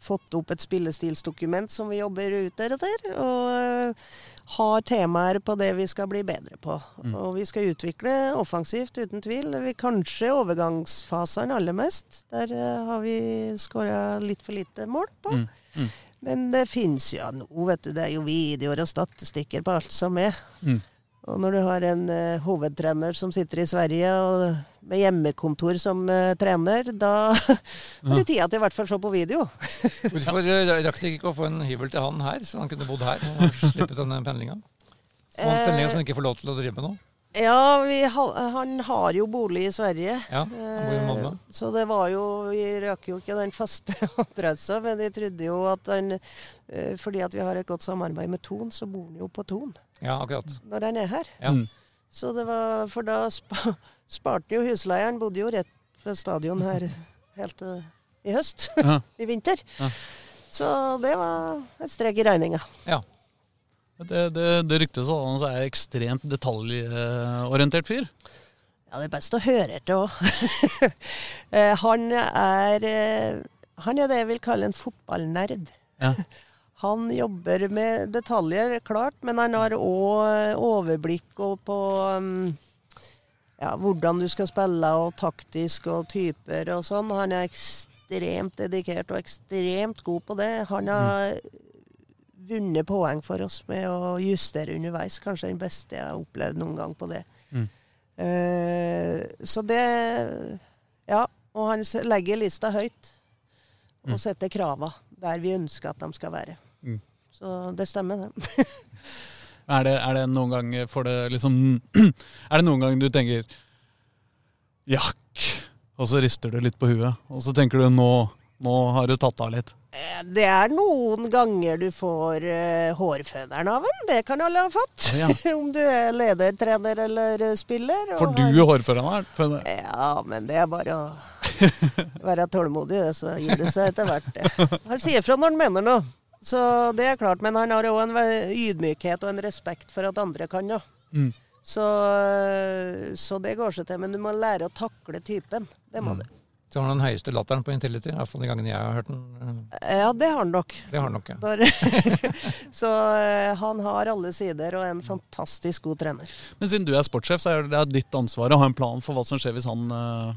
fått opp et spillestilsdokument som vi jobber ut etter. Og eh, har temaer på det vi skal bli bedre på. Mm. Og vi skal utvikle offensivt, uten tvil. Vi Kanskje overgangsfasene aller mest. Der eh, har vi skåra litt for lite mål på. Mm. Mm. Men det fins jo nå, vet du. Det er jo videoer og statistikker på alt som er. Og når du har en uh, hovedtrener som sitter i Sverige og med hjemmekontor som uh, trener, da har du tida til i hvert fall å se på video. Hvorfor eh, rakk dere ikke å få en hybel til han her, så han kunne bodd her og sluppet denne pendlinga? Sånn pendlinga som han ikke får lov til å drive med nå? Ja, vi, ha- han har jo bolig i Sverige. Ja, han bor i Eh, Så det var jo Vi røk jo ikke den faste adressa, men de trodde jo at han eh, Fordi at vi har et godt samarbeid med Ton, så bor han jo på Ton Ja, akkurat. når han er her. Ja. Mm. Så det var For da spa, sparte jo husleieren. Bodde jo rett ved stadion her helt til i høst. Ja. I vinter. Ja. Så det var et strek i regninga. Ja. Det, det, det ryktes at han er ekstremt detaljorientert fyr. Ja, det er best å høre etter òg. han er eh, Han er det jeg vil kalle en fotballnerd. Ja. Han jobber med detaljer, klart, men han har òg overblikk og på um, ja, hvordan du skal spille, og taktisk og typer og sånn. Han er ekstremt dedikert og ekstremt god på det. Han har vunnet poeng for oss med å justere underveis. Kanskje den beste jeg har opplevd noen gang på det. Mm. Eh, så det Ja. Og han legger lista høyt. Og Mm. setter krava der vi ønsker at de skal være. Mm. Så det stemmer, det. Er det, er det noen gang for det liksom Er det noen gang du tenker Jakk! Og så rister du litt på huet, og så tenker du nå, nå har du tatt av litt. Eh, Det er noen ganger du får uh, hårføneren av en. Det kan alle ha fått. Ja. Om du er leder, trener eller eh, spiller. For Får du har- hårføneren? Ja, men det er bare å være tålmodig, det, så gir det seg etter hvert. det. Han sier fra når han mener noe. Så det er klart, men han har òg en ydmykhet og en respekt for at andre kan noe. Mm. Så, så det går seg til. Men du må lære å takle typen. Det må Mm. du. Så har han den høyeste latteren på Intility, i hvert fall de gangene jeg har hørt den. Ja, det har han nok. Det har han nok, ja. Der. så eh, han har alle sider og er en fantastisk god trener. Men siden du er sportssjef, så er det ditt ansvar å ha en plan for hva som skjer hvis han, eh,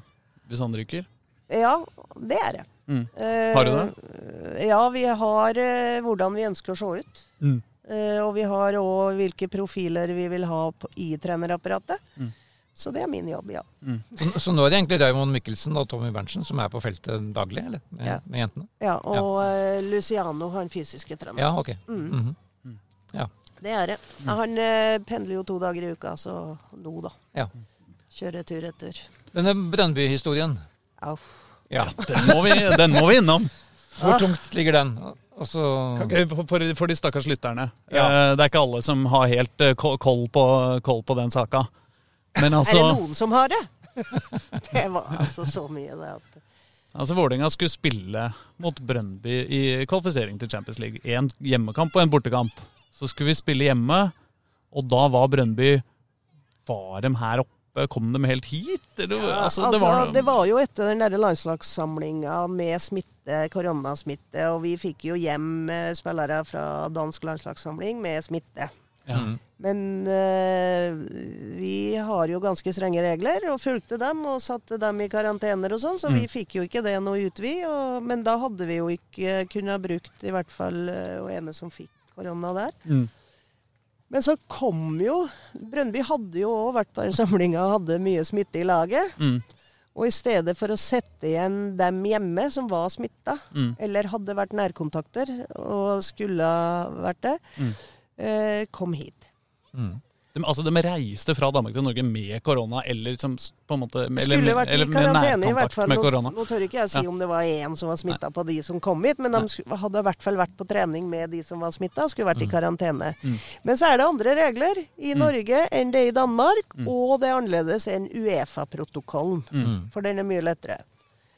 hvis han ryker? Ja, det er det. Mm. Eh, Har du det? Ja, vi har hvordan vi ønsker å se ut. Mm. Eh, og vi har òg hvilke profiler vi vil ha på, i trenerapparatet. Mm. Så det er min jobb, ja. Så, så nå er det egentlig Raymond Mikkelsen og Tommy Berntsen som er på feltet daglig, eller? Med, Ja. med jentene? ja og ja. Luciano, han fysiske treneren. Ja, ok. Mm. Mhm. Ja. Det er det. Han eh, pendler jo to dager i uka, så nå, da. ja. Kjører tur etter. Denne Brønnby-historien. Au. ja. Den må vi, den må vi innom. hvor tungt ligger den? Og For, for, de stakkars lytterne. Ja. Eh, Det er ikke alle som har helt eh, koll på, koll på den saka. Men Er altså, det noen som har det? det var altså så mye, det. at... altså Vålerenga skulle spille mot Brøndby i kvalifisering til Champions League. En hjemmekamp og en bortekamp. Så skulle vi spille hjemme, og da var Brøndby Var de her oppe? Kom de helt hit? Eller, altså, Altså, det var, det var jo etter den der landslagssamlinga med smitte, koronasmitte, og vi fikk jo hjem eh, spillere fra dansk landslagssamling med smitte. Ja. Mhm. Men eh, vi har jo ganske strenge regler, og fulgte dem og satte dem i karantener og sånn, så vi Mm. fikk jo ikke det noe ut, vi. Og, men da hadde vi jo ikke kunnet brukt i hvert fall hun og ene som fikk korona der. Mm. Men så kom jo Brøndby hadde jo òg vært på samlinga og hadde mye smitte i laget. Mm. Og i stedet for å sette igjen dem hjemme som var smitta, Mm. eller hadde vært nærkontakter og skulle ha vært det, Mm. Eh, kom hit. Mm. De, altså, de reiste fra Danmark til Norge med korona, eller som på en måte eller, skulle vært i karantene, i hvert fall. med Nå, nå tør ikke jeg si Ja. om det var én som var smitta på de som kom hit, men de Nei. hadde i hvert fall vært på trening med de som var smitta, skulle vært i karantene. Mm. Men så er det andre regler i Mm. Norge enn det i Danmark, Mm. og det er annerledes enn Uefa-protokollen. Mhm. For den er mye lettere.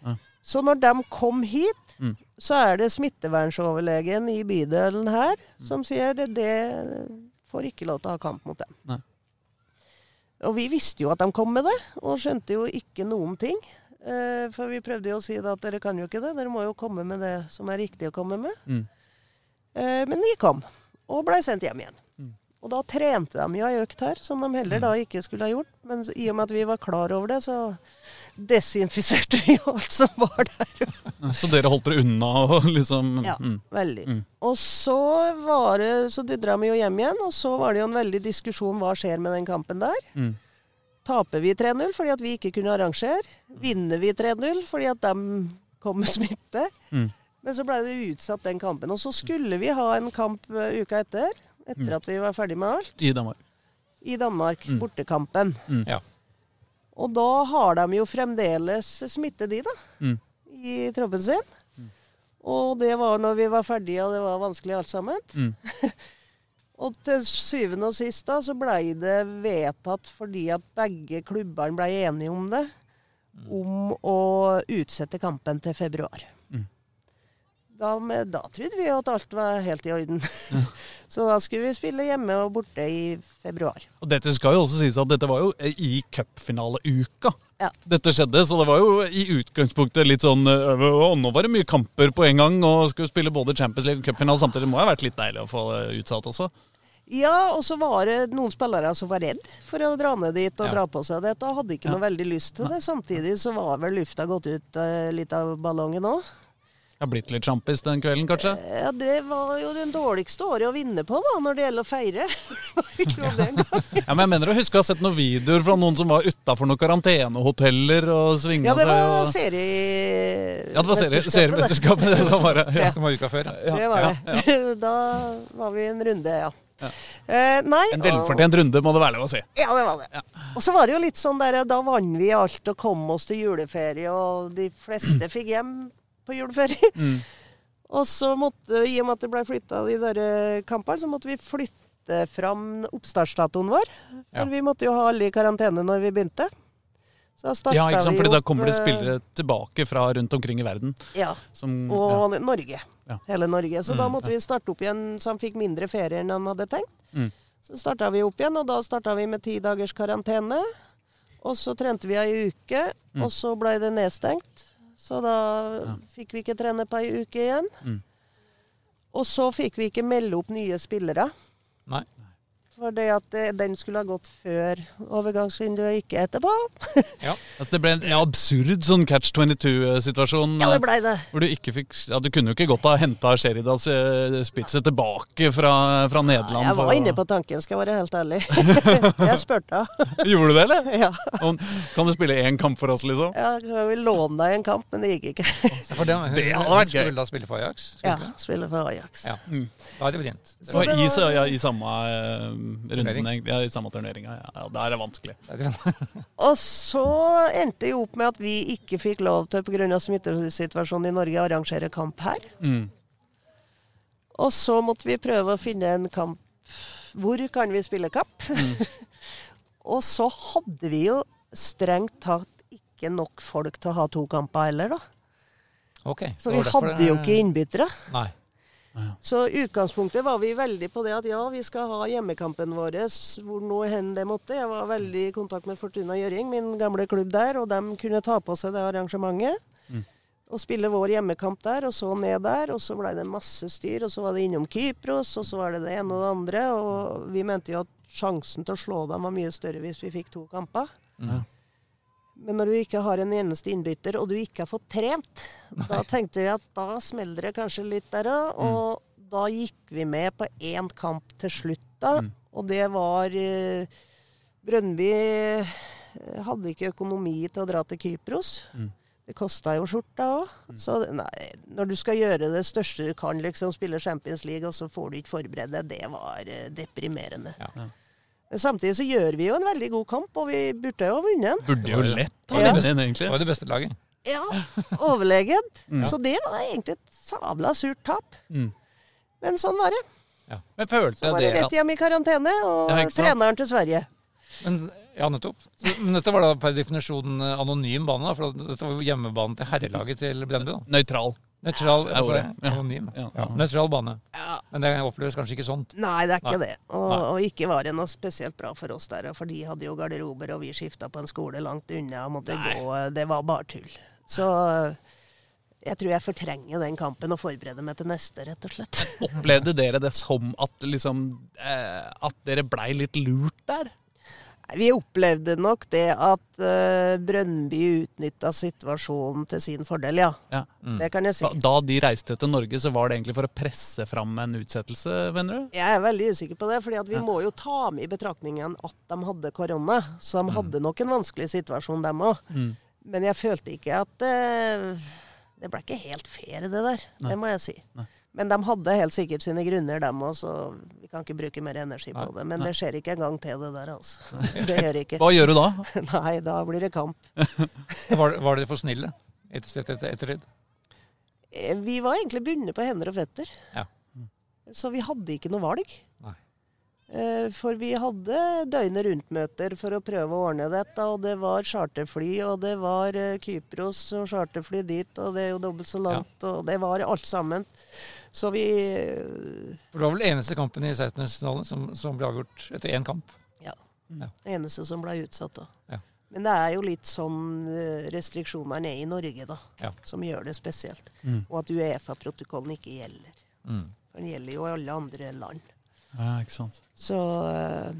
Ja. Så når de kom hit, Mm. så er det smittevernsoverlegen i bydelen her som sier det, det får ikke lov til å ha kamp mot dem. Nei. Og vi visste jo at de kom med det, og skjønte jo ikke noen ting. Eh, for vi prøvde jo å si det at dere kan jo ikke det, dere må jo komme med det som er riktig å komme med. Mm. Eh, men de kom, og blei sendt hjem igjen. Mm. Og da trente de jo ei økt her, som de heller da ikke skulle ha gjort. Men i og med at vi var klar over det, så desinfiserte vi alt som var der. Så dere holdt dere unna og liksom Ja, mm. veldig. Mm. Og så var det, så dydra vi jo hjem igjen, og så var det jo en veldig diskusjon hva skjer med den kampen der. Mm. Taper vi 3-0 fordi at vi ikke kunne arrangere? Vinner vi 3-0 fordi at de kom med smitte? Mm. Men så ble det utsatt den kampen. Og så skulle vi ha en kamp eh, uka etter, etter Mm. at vi var ferdig med alt, I Danmark. i Danmark. Mm. Bortekampen. Mm. Ja. Og da har de jo fremdeles smitte, de, da. Mm. I troppen sin. Og det var når vi var ferdige, og det var vanskelig alt sammen. Mm. Og til syvende og sist da, så blei det vedtatt fordi at begge klubbene blei enige om det, om å utsette kampen til februar. Da, da trodde vi at alt var helt i orden. så da skulle vi spille hjemme og borte i februar. Og dette skal jo også sies at dette var jo i cupfinaleuka. Ja. Dette skjedde, så det var jo i utgangspunktet litt sånn øh, å, Nå var det mye kamper på en gang, og skulle spille både Champions League og cupfinale samtidig. Det må ha vært litt deilig å få det utsatt også. Ja, og så var det noen spillere som var redd for å dra ned dit og Ja. dra på seg dette, og hadde ikke Ja. noe veldig lyst til det. Samtidig så var vel lufta gått ut eh, litt av ballongen òg. Har blitt litt sjampis den kvelden, kanskje? Ja, det var jo den dårligste året å vinne på, da, når det gjelder å feire. Ja, men jeg mener å huske å ha sett noen videoer fra noen som var utafor noen karantenehoteller og svinga Ja, det var seg. Og... serie... Ja, det var serie- seriemesterskapet. det som var. Ja. Som var uka før. Ja. Det var det. Da var vi en runde, ja. Eh, nei, En velfortjent runde, må det være lov å si. Ja, det var det. Og så var det jo litt sånn der, da vant vi alt og kom oss til juleferie, og de fleste fikk hjem på juleferie. Mm. Og så måtte, i og med at det ble flytta de der eh, kampene, så måtte vi flytte fram oppstartsdatoen vår. For Ja. vi måtte jo ha alle i karantene når vi begynte. Så da Ja, ikke sant? Fordi Fordi da kommer det eh, spillere tilbake fra rundt omkring i verden. Ja, Som, ja. og Norge. Ja. Hele Norge. Så da måtte måtte vi starte opp igjen, så han fikk mindre ferie enn han hadde tenkt. Mm. Så starta vi opp igjen, og da starta vi med ti dagers karantene. Og så trente vi ei uke, Mm. og så blei det nedstengt. Så da fikk vi ikke trene på ei uke igjen. Mm. Og så fikk vi ikke melde opp nye spillere. Nei. For det at eh, den skulle ha gått før overgangsvinduet, ikke etterpå. Ja. Altså, det ble en absurd sånn catch 22-situasjon. Ja, det ble det. Hvor du ikke fikk ja, Du kunne jo ikke godt ha henta Sheridals eh, Spitze tilbake fra, fra Nederland. Jeg var for inne på tanken, skal jeg være helt ærlig. jeg spurte. Gjorde du det, eller? Ja. Og, kan du spille én kamp for oss, liksom? ja, jeg vil låne deg en kamp, men det gikk ikke. For det, hun, Det hadde vært gøy. skulle da spille for Ajax? skulle Ja, spille for Ajax. ja. Mm. Da er det vrient. Det Det var det i, ja, i samme eh, runden, egentlig. Ja, i samme turneringa. Ja. ja, da er det vanskelig. Og så endte det jo opp med at vi ikke fikk lov til pga. smittesituasjonen i Norge å arrangere kamp her. Mm. Og så måtte vi prøve å finne en kamp Hvor kan vi spille kamp? og så hadde vi jo strengt tatt ikke nok folk til å ha to kamper heller, da. Ok. For så vi hadde jo ikke innbyttere. Nei. Så utgangspunktet var vi veldig på det at ja, vi skal ha hjemmekampen vår hvor nå hen det måtte. Jeg var veldig i kontakt med Fortuna Gjøring, min gamle klubb der, og de kunne ta på seg det arrangementet. Og spille vår hjemmekamp der, og så ned der. Og så blei det masse styr, og så var det innom Kypros, og så var det det ene og det andre. Og vi mente jo at sjansen til å slå dem var mye større hvis vi fikk to kamper. Men når du ikke har en eneste innbytter, og du ikke har fått trent, da tenkte vi at da smeller det kanskje litt der òg. Og da gikk vi med på én kamp til slutt, da. Og det var eh, Brøndby eh, hadde ikke økonomi til å dra til Kypros. Det kosta jo skjorta òg. Så nei, når du skal gjøre det største du kan, liksom spille Champions League, og så får du ikke forberede deg, det var eh, deprimerende. Ja. Men samtidig så gjør vi jo en veldig god kamp, og vi burde jo ha vunnet den. Burde jo lett ha Ja. vunnet den, Det var det beste laget. Ja, overlegent. Så det var egentlig et sabla surt tap. Mm. Men sånn var det. Men følte Så var det rett hjem i karantene, og Ja, treneren til Sverige. Men, ja, nettopp. Men dette var da per definisjon eh, anonym bane, da, for dette var jo hjemmebanen til herrelaget til Brennby, da. Nøytral. Nøytral altså. Ja. Anonym. Ja. Ja. Nøytral bane. Ja. Men det oppleves kanskje ikke sånt. Nei, det er ikke Nei. det. Og, og ikke var det noe spesielt bra for oss der, for de hadde jo garderober, og vi skifta på en skole langt unna og måtte gå. Det var bare tull. Så jeg tror jeg fortrenger den kampen og forbereder meg til neste, rett og slett. Opplevde dere det som at, liksom, eh, at dere blei litt lurt der? Vi opplevde nok det at uh, Brøndby utnytta situasjonen til sin fordel, ja. Ja. Det kan jeg si. Da, da de reiste til Norge, så var det egentlig for å presse fram en utsettelse, mener du? Jeg er veldig usikker på det, for vi vi må jo ta med i betraktningen at de hadde korona. Så de hadde nok en vanskelig situasjon, dem òg. Mm. Men jeg følte ikke at uh, Det ble ikke helt fair, det der. Det må jeg si. Nei. Men de hadde helt sikkert sine grunner, dem òg, så vi kan ikke bruke mer energi på det. Men det skjer ikke en gang til, det der, altså. Det gjør ikke. Hva gjør du da? Nei, da blir det kamp. Var, var dere for snille etter, etter, etter tid? Eh, Vi var egentlig bundet på hender og føtter. Ja. Så vi hadde ikke noe valg. Eh, For vi hadde døgnet rundt-møter for å prøve å ordne dette. Og det var charterfly, og det var eh, Kypros og charterfly dit, og det er jo dobbelt så langt, og det var alt sammen. Så vi eh, For det var vel eneste kampen i 16-finalen som, som ble avgjort etter én kamp. Ja. Ja. Eneste som ble utsatt da. Ja. Men det er jo litt sånn restriksjoner restriksjonene er i Norge, da, Ja. som gjør det spesielt. Mm. Og at Uefa-protokollen ikke gjelder. Mm. For den gjelder jo i alle andre land. Ja, ikke sant. Så eh,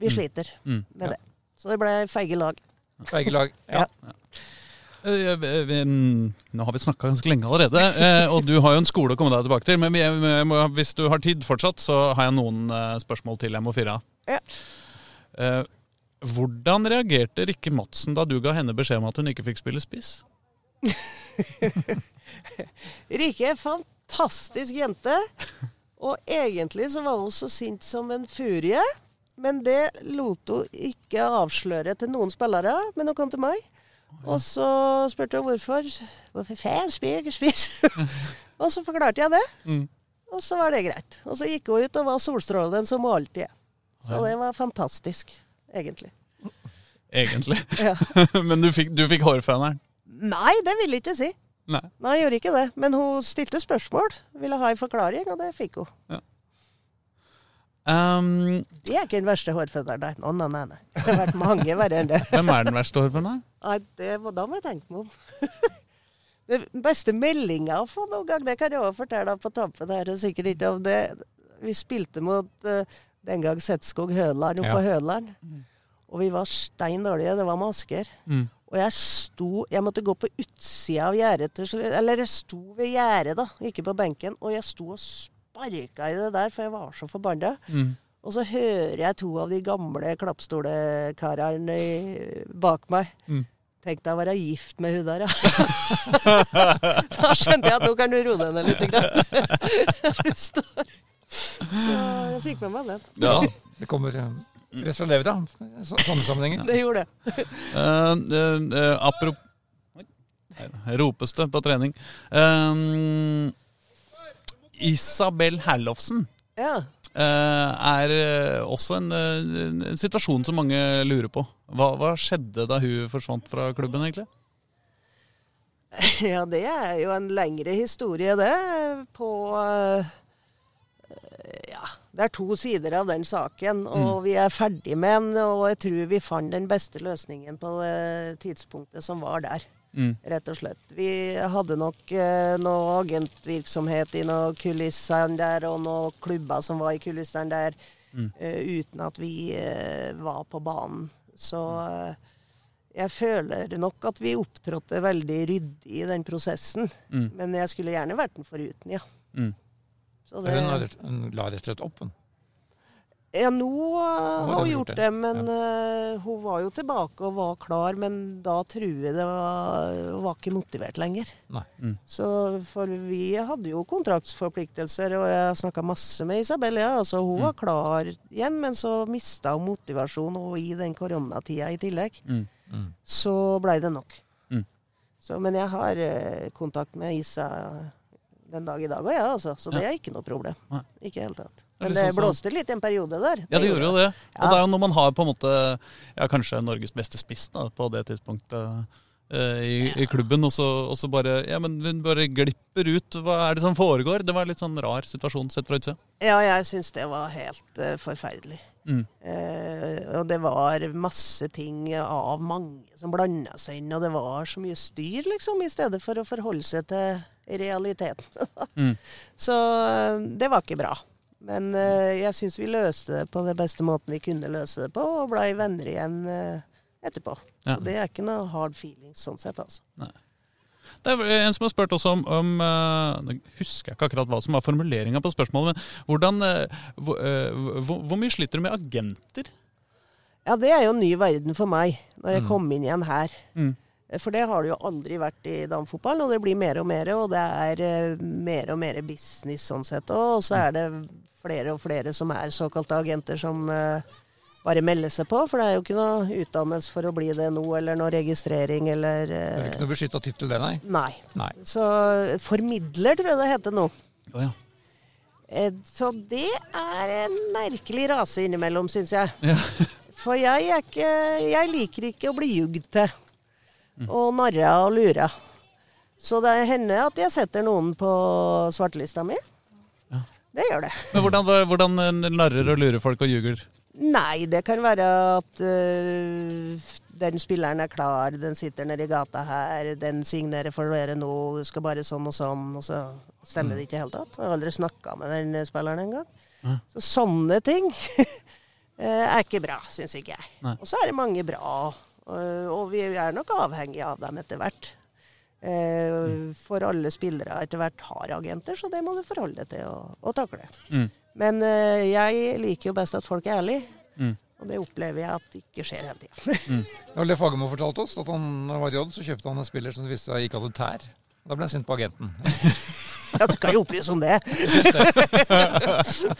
vi sliter Mm. med Ja. det. Så det ble feige lag. Feige lag. Ja. Eh, vi- vi- mm, Nå har vi snakka ganske lenge allerede, eh, og du har jo en skole å komme deg tilbake til. Men hvis du har tid fortsatt, så har jeg noen eh, spørsmål til jeg må fyre av. Ja. Eh, hvordan reagerte Rikke Madsen da du ga henne beskjed om at hun ikke fikk spille spiss? Rikke er fantastisk jente. Og egentlig så var hun så sint som en furie. Men det lot hun ikke avsløre til noen spillere, men hun kom til meg. Og så spurte hun hvorfor. Hvorfor faen spyr spyr? og så forklarte jeg det. Mm. Og så var det greit. Og så gikk hun ut og var solstrålende som hun alltid er. Så det var fantastisk, egentlig. Egentlig. Ja. Men du fikk, du fikk hårføneren? Nei, det vil jeg ikke si. Nei. Nei, jeg gjorde ikke det. Men hun stilte spørsmål. Ville ha en forklaring, og det fikk hun. Um, Det er ikke den verste hårfødderen, nei. Nå, nei, nei, nei. Det har vært mange verre enn det. hvem er den verste hårføneren? Nei, det må, da må jeg tenke meg om. Den beste meldinga å få noen gang, det kan jeg også fortelle på tampen her. og sikkert ikke om det. Vi spilte mot uh, den gang Setskog Høland oppe Ja. på Høland. Og vi var stein dårlige. Det var masker. Mm. Og jeg sto Jeg måtte gå på utsida av gjerdet. til slutt. Eller jeg sto ved gjerdet, da, ikke på benken. Og jeg sto og sparka i det der, for jeg var så forbanna. Mm. Og så hører jeg to av de gamle klappstolekarene bak meg. Mm. Tenk deg å være gift med hun der, ja. da skjønte jeg at nå kan du roe deg ned litt. grann. Så jeg fikk med meg den. Ja. Det kommer eh, av fra levra. så- Sånne sammenhenger. Det gjorde det. uh, uh, Apropos Her ropes det på trening. Uh, Isabel Herlofsen Ja. eh, er eh, også en, en, en situasjon som mange lurer på. Hva, hva skjedde da hun forsvant fra klubben, egentlig? Ja, det er jo en lengre historie, det. På Ja, det er to sider av den saken. Og vi er ferdig med den, og jeg tror vi fant den beste løsningen på det tidspunktet som var der. Mm. Rett og slett. Vi hadde nok eh, noe agentvirksomhet i noen kulissene der, og noen klubber som var i kulissene der, eh, uten at vi eh, var på banen. Så eh, jeg føler nok at vi opptrådte veldig ryddig i den prosessen. Mm. Men jeg skulle gjerne vært den foruten, ja. Mm. Så Så hun, hun la rett og slett opp. hun. Ja, nå uh, har hun gjort gjort det, det. men uh, hun var jo tilbake og var klar. Men da tror jeg det var, hun var ikke motivert lenger. Nei. Så for vi hadde jo kontraktsforpliktelser, og jeg snakka masse med Isabel. Ja, altså hun var klar igjen, men så mista hun motivasjon, og i den koronatida i tillegg. Mm. Mm. Så blei det nok. Mm. Så, men jeg har uh, kontakt med Isa den dag i dag òg, ja, altså. Så det er ikke noe problem. Nei. Ikke helt annet. tatt. Det Men liksom det sånn- blåste litt en periode der. Ja, det gjorde jo det. Og det er jo når man har på en måte ja, kanskje Norges beste spiss da, på det tidspunktet eh, i, i klubben, og så, og så bare ja, men hun bare glipper ut. Hva er det som foregår? Det var en litt sånn rar situasjon sett fra utsida. Ja, jeg syns det var helt uh, forferdelig. Mm. Uh, og det var masse ting av mange som blanda seg inn, og det var så mye styr, liksom, i stedet for å forholde seg til realiteten. Mm. Så eh, det var ikke bra. Men eh, jeg syns vi løste det på den beste måten vi kunne løse det på, og blei venner igjen eh, etterpå. Ja. Så det er ikke noe hard feeling sånn sett, altså. Det er en som har spurt også om, om Nå husker jeg ikke akkurat hva som var formuleringa på spørsmålet, men hvordan hvor, hvor, hvor mye sliter du med agenter? Ja, det er jo en ny verden for meg, når jeg Mm. kom inn igjen her. Mm. For det har det jo aldri vært i damefotball, og det blir mer og mer, og det er eh, mer og mer business sånn sett. Og så er det flere og flere som er såkalte agenter som eh, bare melder seg på, for det er jo ikke noe utdannelse for å bli det nå, eller noe registrering, eller Det er eh, ikke noe beskytta tittel, det, nei. Nei. Nei. Så formidler, tror jeg det heter nå. Oh, ja. Eh, Så det er en merkelig rase innimellom, syns jeg. Ja. For jeg, er ikke, jeg liker ikke å bli jugd til. Og narrer og lurer. Så det hender at jeg setter noen på svartelista mi. Ja. Det gjør det. Men hvordan, hvordan eh, narrer og lurer folk og ljuger? Nei, det kan være at uh, den spilleren er klar, den sitter nede i gata her, den signerer for dere nå, du skal bare sånn og sånn, og så stemmer det ikke i det hele tatt. Jeg har aldri snakka med den spilleren engang. Så sånne ting eh, er ikke bra, syns ikke jeg. Og så er det mange bra, og, og vi er nok avhengige av dem etter hvert. Eh, for alle spillere etter hvert har agenter, så det må du forholde deg til og, og takle. Mm. Men eh, jeg liker jo best at folk er ærlige. Mm. Og det opplever jeg at det ikke skjer hele tida. Det var det Fagermo fortalte oss, at han når han var i Odd, så kjøpte han en spiller som det viste seg ikke hadde tær. Da ble han sint på agenten. ja, du kan jo opplyse om det. Det.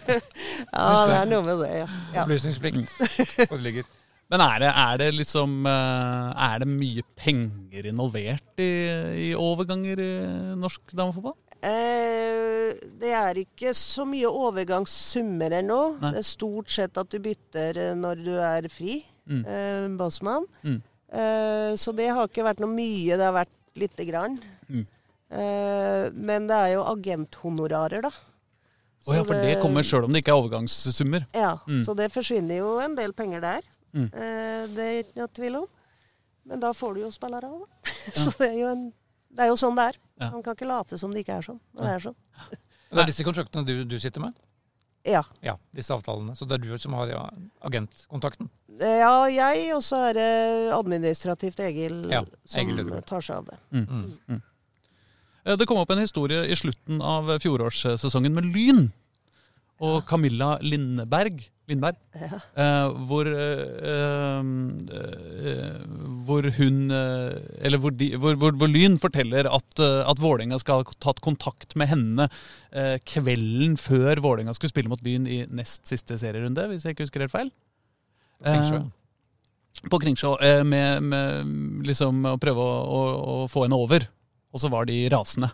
Ja, det er noe med det, ja. ja. Opplysningsplikt foreligger. Men er det, er det liksom eh, Er det mye penger involvert i, i overganger i norsk damefotball? Eh, det er ikke så mye overgangssummer ennå. Det er stort sett at du bytter eh, når du er fri, Mm. eh, bossmann. Mm. Eh, så det har ikke vært noe mye, det har vært lite grann. Mm. Eh, men det er jo agenthonorarer, da. Å ja, for det kommer sjøl om det ikke er overgangssummer. Ja, Mm. så det forsvinner jo en del penger der. Mm. Eh, det er ikke noe tvil om. Men da får du jo spillere òg, da. så det er jo en Det er jo sånn det er. Ja. Man kan ikke late som det ikke er sånn. men Det er sånn. Det er disse kontraktene du, du sitter med? Ja. Ja, disse avtalene. Så det er du som har ja, agentkontakten? ja, jeg, og så er det administrativt Egil Ja, som Egil Lødderud. tar seg av det. Mm. Mm. Det kom opp en historie i slutten av fjorårssesongen med Lyn. Og Camilla Lindberg, Lindberg Ja. eh, hvor, eh, eh, hvor hun Eller hvor, de, hvor, hvor, hvor Lyn forteller at, at Vålerenga skal ha tatt kontakt med henne eh, kvelden før Vålerenga skulle spille mot Byen i nest siste serierunde, hvis jeg ikke husker helt feil. Kringsjø. På Kringsjå, eh, med, med liksom å prøve å, å, å få henne over. Og så var de rasende.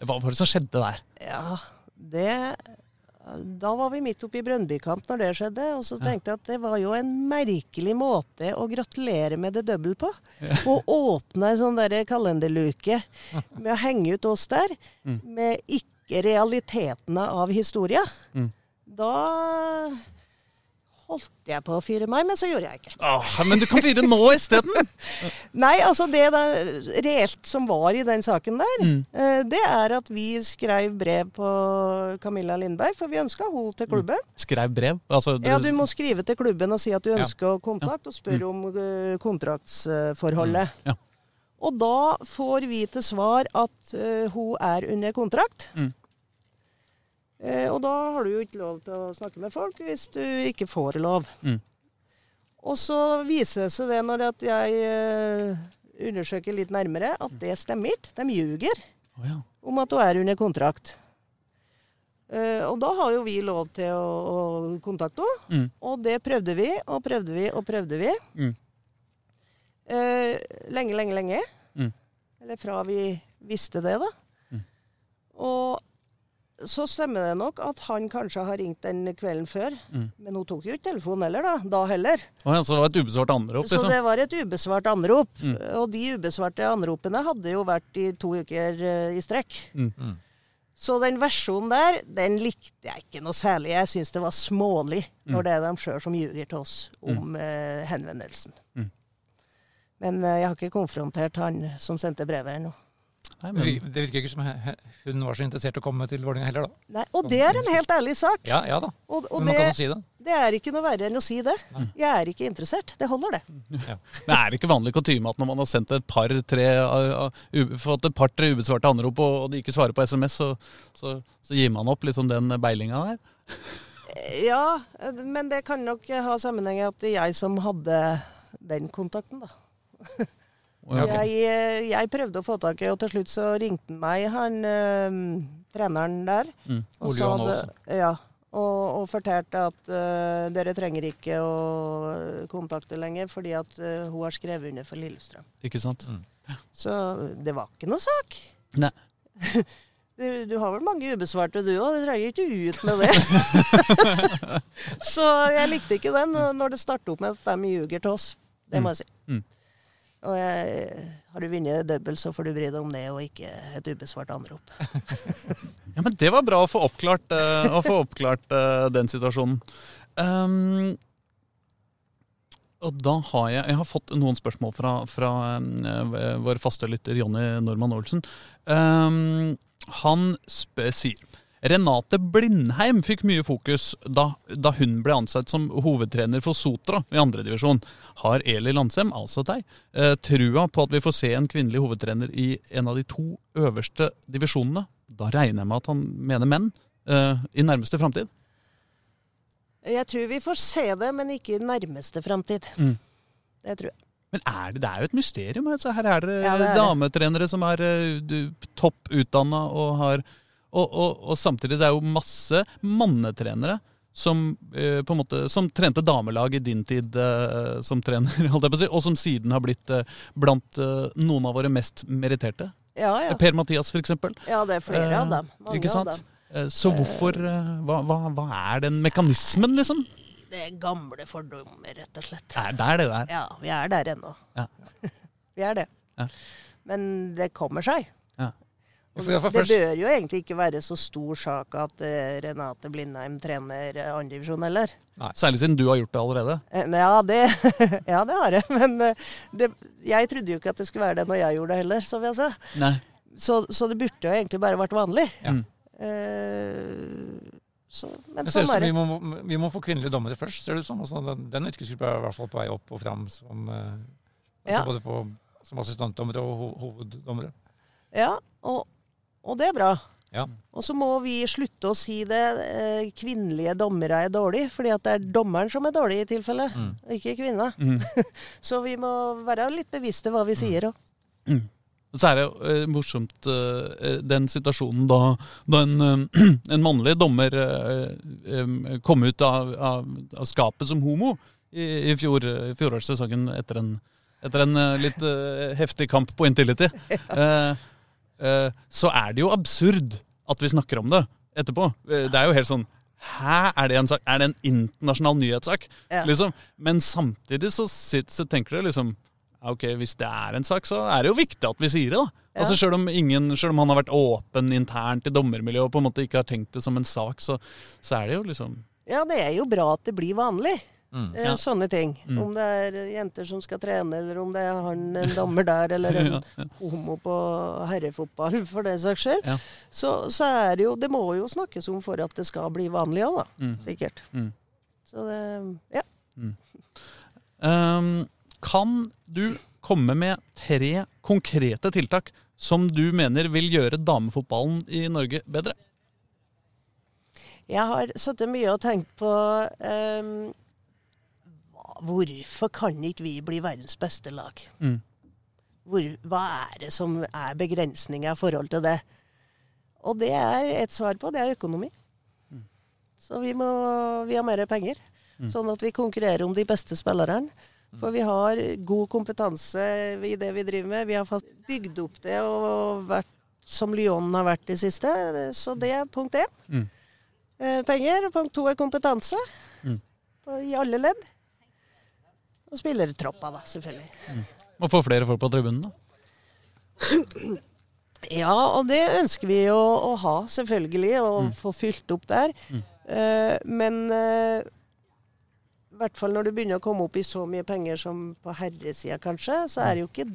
Hva var det som skjedde der? Ja, det Da var vi midt oppe i Brøndbykamp når det skjedde. Og så tenkte jeg at det var jo en merkelig måte å gratulere med det double på. Å åpne en sånn derre kalenderluke med å henge ut oss der, med ikke realitetene av historia. Mm. Da holdt jeg på å fyre meg, men så gjorde jeg ikke. Ah, men du kan fyre nå isteden! Nei, altså det da, reelt som var i den saken der, Mm. eh, det er at vi skrev brev på Camilla Lindberg, for vi ønska henne til klubben. Skrev brev. Altså, Ja, du må skrive til klubben og si at du Ja. ønsker kontakt, og spørre om eh, kontraktsforholdet. Ja. Og da får vi til svar at uh, hun er under kontrakt. Mm. Eh, og da har du jo ikke lov til å snakke med folk hvis du ikke får lov. Mm. Og så viser det seg det når jeg eh, undersøker litt nærmere, at det stemmer ikke. De ljuger oh, ja. om at hun er under kontrakt. Eh, og da har jo vi lov til å, kontakte henne. Mm. Og det prøvde vi, og prøvde vi, og prøvde vi. Mm. Eh, lenge, lenge, lenge. Mm. Eller fra vi visste det, da. Mm. Og så stemmer det nok at han kanskje har ringt den kvelden før. Mm. Men hun tok jo ikke telefonen heller, da. Da heller. Oh, ja, så det var et ubesvart anrop, Liksom. Så det var et ubesvart anrop. Mm. Og de ubesvarte anropene hadde jo vært i to uker uh, i strekk. Mm. Så den versjonen der, den likte jeg ikke noe særlig. Jeg syns det var smålig Mm. når det er dem sjøl som ljuger til oss om uh, henvendelsen. Mm. Men uh, jeg har ikke konfrontert han som sendte brevet ennå. Nei, men, det virker ikke som hun var så interessert i å komme til Vålerenga heller, da. Nei, Og det er en helt ærlig sak. Ja, ja da. Og, og Men man det, kan jo si det. det er ikke noe verre enn å si det. Jeg er ikke interessert. Det holder, det. men er det ikke vanlig kutyme at når man har sendt et par-tre fått et par-tre ubesvarte anrop, og, og de ikke svarer på SMS, så, så, så gir man opp liksom den beilinga der? Ja, men det kan nok ha sammenheng med at det er jeg som hadde den kontakten, da. Jeg, eh, jeg prøvde å få tak i, og til slutt så ringte han meg, han øh, treneren der. Mm. Og, sa. Ja, og, og fortalte at øh, dere trenger ikke å kontakte lenger, fordi at øh, hun har skrevet under for Lillestrøm. Ikke sant? Mm. Så det var ikke noe sak. Nei. Du, du har vel mange ubesvarte du òg, du trenger ikke ut med det. så jeg likte ikke den når- det starter opp med at de ljuger til oss. Det må jeg si. Mm. Og jeg, har du vunnet double, så får du bry deg om det, og ikke et ubesvart anrop. Ja, men Det var bra å få oppklart, uh, å få oppklart uh, den situasjonen. Um, og da har jeg, jeg har fått noen spørsmål fra, fra eh, vår faste lytter Jonny Normann Olsen. Um, han spør, sier Renate Blindheim fikk mye fokus da, da hun ble ansatt som hovedtrener for Sotra i andredivisjon. Har Eli Landsem, altså deg, eh, trua på at vi får se en kvinnelig hovedtrener i en av de to øverste divisjonene? Da regner jeg med at han mener menn eh, i nærmeste framtid. Jeg tror vi får se det, men ikke i nærmeste framtid. Mm. Det tror jeg. Men er det, det er jo et mysterium. Altså. Her er det, Ja, det er dametrenere som er eh, topp utdanna og har og, og, og samtidig det er jo masse mannetrenere som eh, på en måte, som trente damelag i din tid eh, som trener, holdt jeg på å si, og som siden har blitt eh, blant eh, noen av våre mest meritterte. Ja, ja. Per-Mathias, for eksempel. ja, det er flere av dem. Eh, Mange ikke sant? Eh, Så hvorfor eh, hva, hva, hva er den mekanismen, liksom? Det er gamle fordommer, rett og slett. Det er, det er det der. Ja, vi er der ennå. Ja. vi er det. Ja. Men det kommer seg. Det bør jo egentlig ikke være så stor sak at eh, Renate Blindheim trener eh, andredivisjon heller. Særlig siden du har gjort det allerede. Eh, Ja, det, ja, det har jeg. Men det, jeg trodde jo ikke at det skulle være det når jeg gjorde det heller, som jeg sa. Nei. Så, så det burde jo egentlig bare vært vanlig. Ja. Mm. Eh, så, men det ser ut sånn som er vi det. må, vi må få kvinnelige dommere først, ser det ut som. Sånn. den, den yrkesgruppa er i hvert fall på vei opp og fram som, altså Ja. både på, som assistentdommere og ho hoveddommere. Ja, og, og det er bra. Ja. Og så må vi slutte å si det. Eh, kvinnelige dommere er dårlig, fordi at det er dommeren som er dårlig i tilfelle, Mm. og ikke kvinna. Mm. Så vi må være litt bevisste hva vi sier òg. Så er det jo eh, morsomt eh, den situasjonen da, da en, en mannlig dommer kom ut av, av, av skapet som homo i, i fjor, fjorårssesongen etter en, etter en litt heftig kamp på Intility. ja. eh, så er det jo absurd at vi snakker om det etterpå. Eh, Det er jo helt sånn Hæ, er det en sak? Er det en internasjonal nyhetssak? Ja. Liksom. Men samtidig så, så tenker du liksom ok, Hvis det er en sak, så er det jo viktig at vi sier det. da. Ja. Altså Selv om, om han har vært åpen internt i dommermiljøet og på en måte ikke har tenkt det som en sak, så, så er det jo liksom Ja, det er jo bra at det blir vanlig. Mm. Eh, Ja. Sånne ting. Mm. Om det er jenter som skal trene, eller om det er han en dommer der, eller en Ja, ja. homo på herrefotball, for den saks skyld. Ja. Så, så er det jo Det må jo snakkes om for at det skal bli vanlig òg, da. Mm. Sikkert. Mm. Så det Ja. Um, kan du komme med tre konkrete tiltak som du mener vil gjøre damefotballen i Norge bedre? Jeg har sittet mye og tenkt på hva- Hvorfor kan ikke vi bli verdens beste lag? Mm. Hvor, hva er det som er begrensninga i forhold til det? Og det er et svar på, det er økonomi. Så vi må vi har mer penger, sånn at vi konkurrerer om de beste spillerne. For vi har god kompetanse i det vi driver med. Vi har fast bygd opp det og vært som Lyon har vært det siste. Så det er punkt én. Mm. Eh, penger. Punkt to er kompetanse. Mm. I alle ledd. Og spillertroppa, da, selvfølgelig. Å få flere folk på tribunen, da? Ja, og det ønsker vi å, å ha, selvfølgelig, og få fylt opp der. Eh, men uh, i hvert fall når du begynner å komme opp i så mye penger som på herresida, kanskje, så er det jo ikke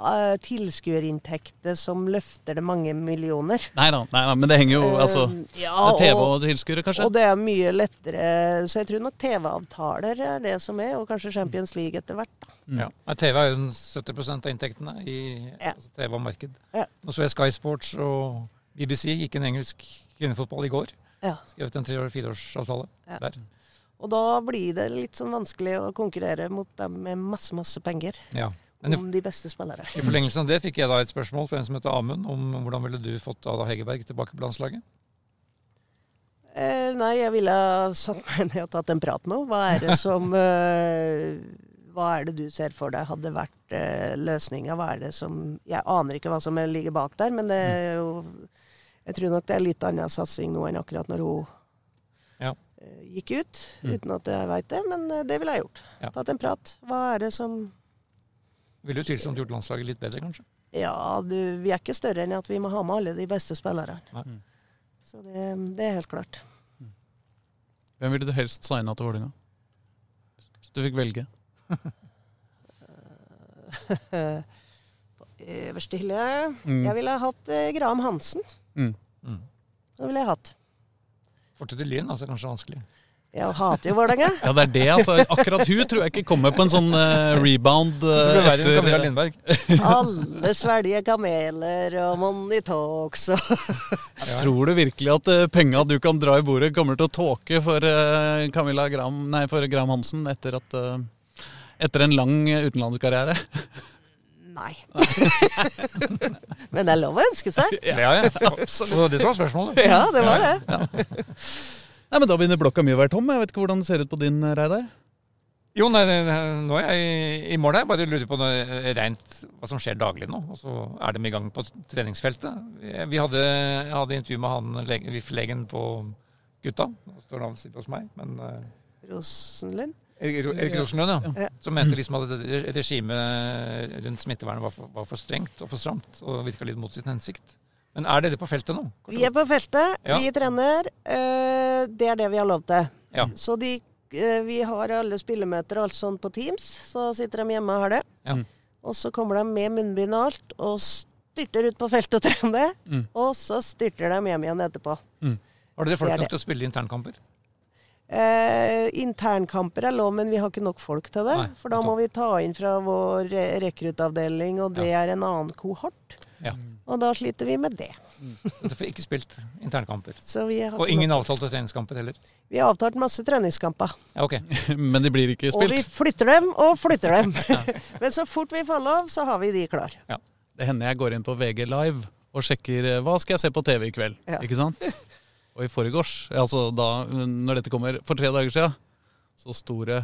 uh, tilskuerinntekter som løfter det mange millioner. Nei da, men det henger jo altså Eh, ja, TV og, og tilskuere, kanskje? og det er mye lettere Så jeg tror nok TV-avtaler er det som er, og kanskje Champions League etter hvert. da. Mm. Ja. TV er jo den 70% av inntektene i Ja. altså TV og marked. Ja. Og så er Sky Sports og BBC gikk en engelsk kvinnefotball i går. Ja. Skrevet en tre- eller fireårsavtale Ja. der. Og da blir det litt sånn vanskelig å konkurrere mot dem med masse, masse penger Ja. Om de beste spillere. i forlengelsen av det fikk jeg da et spørsmål fra en som heter Amund, om hvordan ville du fått Ada Hegerberg tilbake på landslaget? Eh, nei, jeg ville ha satt meg ned og tatt en prat med henne. Hva er det som eh, Hva er det du ser for deg hadde vært eh, løsninga? Hva er det som Jeg aner ikke hva som ligger bak der, men det er jo Jeg tror nok det er litt annen satsing nå enn akkurat når hun Ja. eh, gikk ut. Mm. Uten at jeg veit det, men eh, det ville jeg gjort. Ja. Tatt en prat. Hva er det som Ville jo tvilsomt gjort landslaget litt bedre, kanskje? Ja, du, vi er ikke større enn at vi må ha med alle de beste spillerne. Nei. Så det, det er helt klart. Hvem ville du helst signa til Vålerenga? Hvis du fikk velge. På øverste hylle Mm. Jeg ville ha hatt eh, Graham Hansen. Mm. Mm. Det ville jeg hatt. Fortet til Lyn, altså kanskje vanskelig. Jeg hater jo Vålerenga. Ja, det er det, altså. Akkurat hun tror jeg ikke kommer på en sånn uh, rebound Uh, eh, verre enn Camilla Lindberg. Alle svelger kameler og Money Talks og Tror du virkelig at uh, penga du kan dra i bordet, kommer til å tåke for uh, Camilla Gram, nei, for Gram Hansen etter, at, uh, etter en lang utenlandskarriere? Nei. Men det er lov å ønske seg. Ja, ja. absolutt. det som var spørsmålet. Ja, det var det. Nei, men Da begynner blokka mi å være tom. Jeg vet ikke hvordan det ser ut på din, eh, Reidar. Jo, nei, nei, nei, nå er jeg i mål her. Bare lurer på noe eh, rent hva som skjer daglig nå. Og så er de i gang på treningsfeltet. Vi hadde, jeg hadde intervju med han lege- VIF-legen på gutta. Nå står navnet sitt hos meg. Men eh, Rosenlund. Erik Erik Rosenlund, ja. Ja. Som mente liksom at re- regimet rundt smittevernet var for, var for strengt og for stramt. Og virka litt mot sin hensikt. Men er dere på feltet nå? Kort Vi er på feltet, Ja. vi trener. eh, Det er det vi har lov til. Ja. Så de, eh, vi har alle spillemøter og alt sånt på Teams. Så sitter de hjemme og har det. Ja. Og så kommer de med munnbind og alt, og styrter ut på feltet og trener. Mm. Og så styrter de hjem igjen etterpå. Har dere folk nok til å spille internkamper? Eh, internkamper er lov, men vi har ikke nok folk til det. Nei, for da må vi ta inn fra vår re- rekruttavdeling, og det er en annen kohort. Ja. Og da sliter vi med det. Du får ikke spilt internkamper. Og ingen avtalte treningskamper heller? vi har avtalt masse treningskamper. Ja, okay. Men de blir ikke spilt? Og vi flytter dem og flytter dem. Men så fort vi får lov, så har vi de klar. Det hender jeg går inn på VG Live og sjekker eh, hva skal jeg se på TV i kveld. Ja. Ikke sant? Og i forgårs, altså da når dette kommer for tre dager siden, så sto det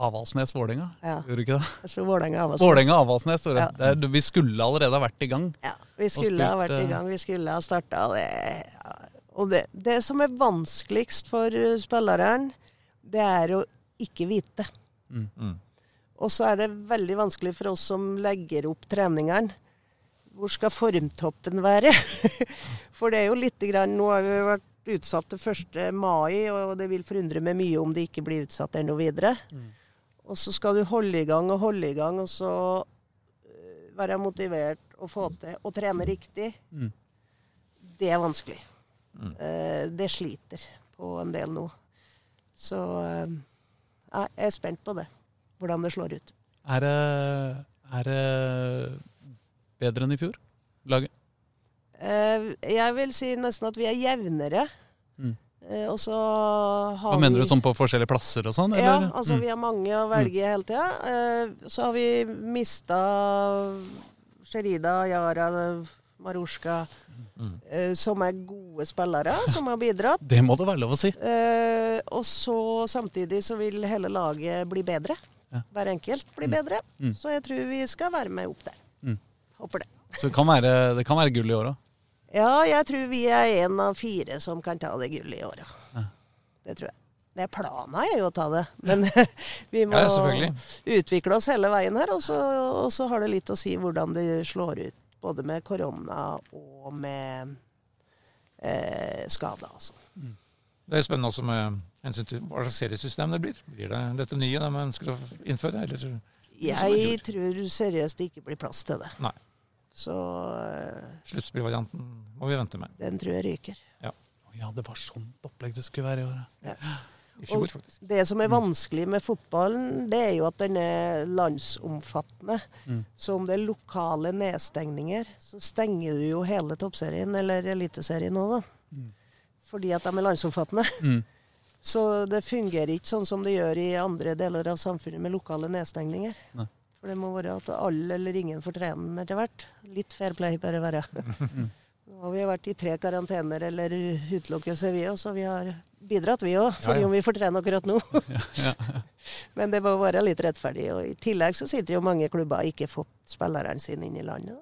Avaldsnes-Vålerenga. Ja. Gjorde du ikke det? Så Vålerenga av oss. Vålerenga-Avaldsnes. Ja. Det Vi skulle allerede ha vært i gang. Ja, vi skulle ha vært i eh, gang. Vi skulle ha starta det. Og det, det som er vanskeligst for uh, spilleren, det er å ikke vite. Mm. Og så er det veldig vanskelig for oss som legger opp treningene. Hvor skal formtoppen være? For det er jo lite grann Nå har vi vært utsatt til 1. mai, og det vil forundre meg mye om det ikke blir utsatt ennå videre. Og så skal du holde i gang og holde i gang, og så øh, være motivert og få til å trene riktig. Mm. Det er vanskelig. Eh, det sliter på en del nå. Så eh, jeg er spent på det. Hvordan det slår ut. Er det, er det bedre enn i fjor? Laget? Eh, jeg vil si nesten at vi er jevnere. Mm. Eh, og så har Hva mener du, sånn på forskjellige plasser og sånn? Ja, altså Mm. vi har mange å velge hele tida. Eh, så har vi mista Sherida, Yara, Marushka, Mm. eh, som er gode spillere, som har bidratt. Det må det være lov å si. Eh, og så samtidig så vil hele laget bli bedre. Ja. Hver enkelt blir bedre. Mm. Så jeg tror vi skal være med opp der. Mm. Håper det. Så det kan være, det kan være gull i år òg. Ja, jeg tror vi er en av fire som kan ta det gullet i åra. Ja. Det tror jeg. Det er planen er jo å ta det, men vi må Ja, utvikle oss hele veien her. Og så, og så har det litt å si hvordan det slår ut, både med korona og med eh, skade. Altså. Det er spennende også med hensyn til hva slags seriesystem det blir. Blir det dette nye de ønsker å innføre? Eller? er Jeg tror seriøst det ikke blir plass til det. Nei. Så eh, Sluttspillvarianten må vi vente med. den tror jeg ryker. Ja, det var sånt opplegg det skulle være i år. ja. I fjor, Og- faktisk. Det som er vanskelig med fotballen, det er jo at den er landsomfattende. Mm. Så om det er lokale nedstengninger, så stenger du jo hele toppserien, eller eliteserien nå, da. Mm. Fordi at de er landsomfattende. Mm. Så det fungerer ikke sånn som det gjør i andre deler av samfunnet med lokale nedstengninger. Nei. For det må være at alle eller ingen får trene etter hvert. Litt fair play bør det være. Nå har vi vært i tre karantener eller utelukkelser, vi òg, så vi har bidratt, vi òg. Fordi ja. om vi får trene akkurat nå. Men det må være litt rettferdig. Og I tillegg så sitter jo mange klubber og ikke fått spillerne sine inn i landet.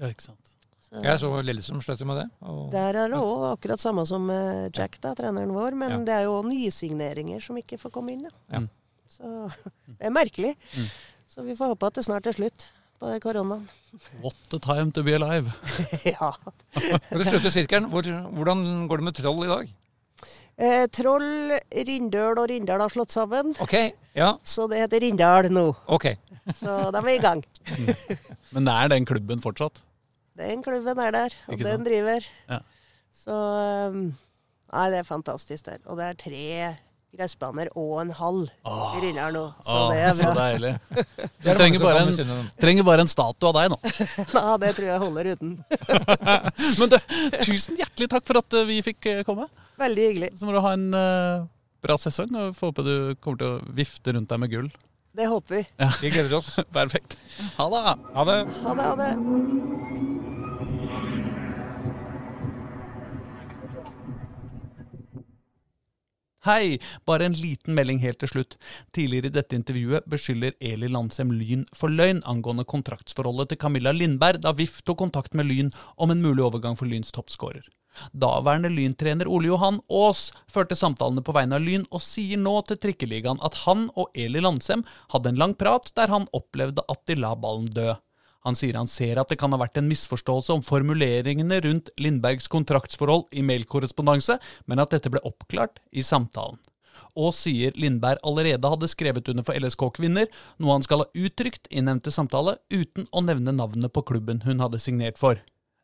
Ja, ikke sant. Så Jeg så Lillestrøm sløt med det. Og der er det òg akkurat samme som Jack, da, treneren vår. Men Ja. det er jo nysigneringer som ikke får komme inn. Da. Ja. Så det er merkelig. Mm. Så vi får håpe at det snart er slutt på koronaen. What a time to be alive. ja. For å slutte sirkelen, hvor, hvordan går det med Troll i dag? Eh, Troll, Rindøl og Rindal har slått sammen, OK. Ja, så det heter Rindal nå. OK. Så da er vi i gang. Men det er den klubben fortsatt? Den klubben er der, og Ikke den sant? driver. Ja. Så um, Nei, det er fantastisk der. Og det er tre gressbaner og en hall Åh. vi ruller nå, så Åh, det er så bra. deilig. Det Du er trenger bare, en, trenger bare en statue av deg nå. Ja, det tror jeg holder uten. Men du, tusen hjertelig takk for at eh, vi fikk eh, komme. Veldig hyggelig. Så må du ha en uh, bra sesong, og får håpe du kommer til å vifte rundt deg med gull. Det håper vi. Vi gleder oss. Perfekt. Ha det. Ha det. Ha det, ha det. Hei! Bare en liten melding helt til slutt. Tidligere i dette intervjuet beskylder Eli Landsem Lyn for løgn angående kontraktsforholdet til Camilla Lindberg da VIF tok kontakt med Lyn om en mulig overgang for Lyns toppskårer. Daværende Lyn-trener Ole Johan Aas førte samtalene på vegne av Lyn og sier nå til Trikkeligaen at han og Eli Landsem hadde en lang prat der han opplevde at de la ballen dø. Han sier han ser at det kan ha vært en misforståelse om formuleringene rundt Lindbergs kontraktsforhold i mailkorrespondanse, men at dette ble oppklart i samtalen. Og sier Lindberg allerede hadde skrevet under for LSK Kvinner, noe han skal ha uttrykt i nevnte samtale, uten å nevne navnet på klubben hun hadde signert for.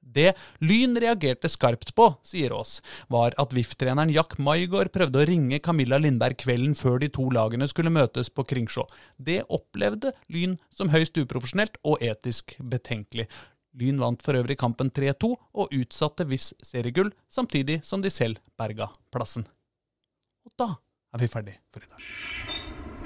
Det Lyn reagerte skarpt på, sier Aas, var at VIF-treneren Jack Maigård prøvde å ringe Camilla Lindberg kvelden før de to lagene skulle møtes på Kringsjå. Det opplevde Lyn som høyst uprofesjonelt og etisk betenkelig. Lyn vant for øvrig kampen 3-2 og utsatte VIFs seriegull, samtidig som de selv berga plassen. Og da er vi ferdig for i dag.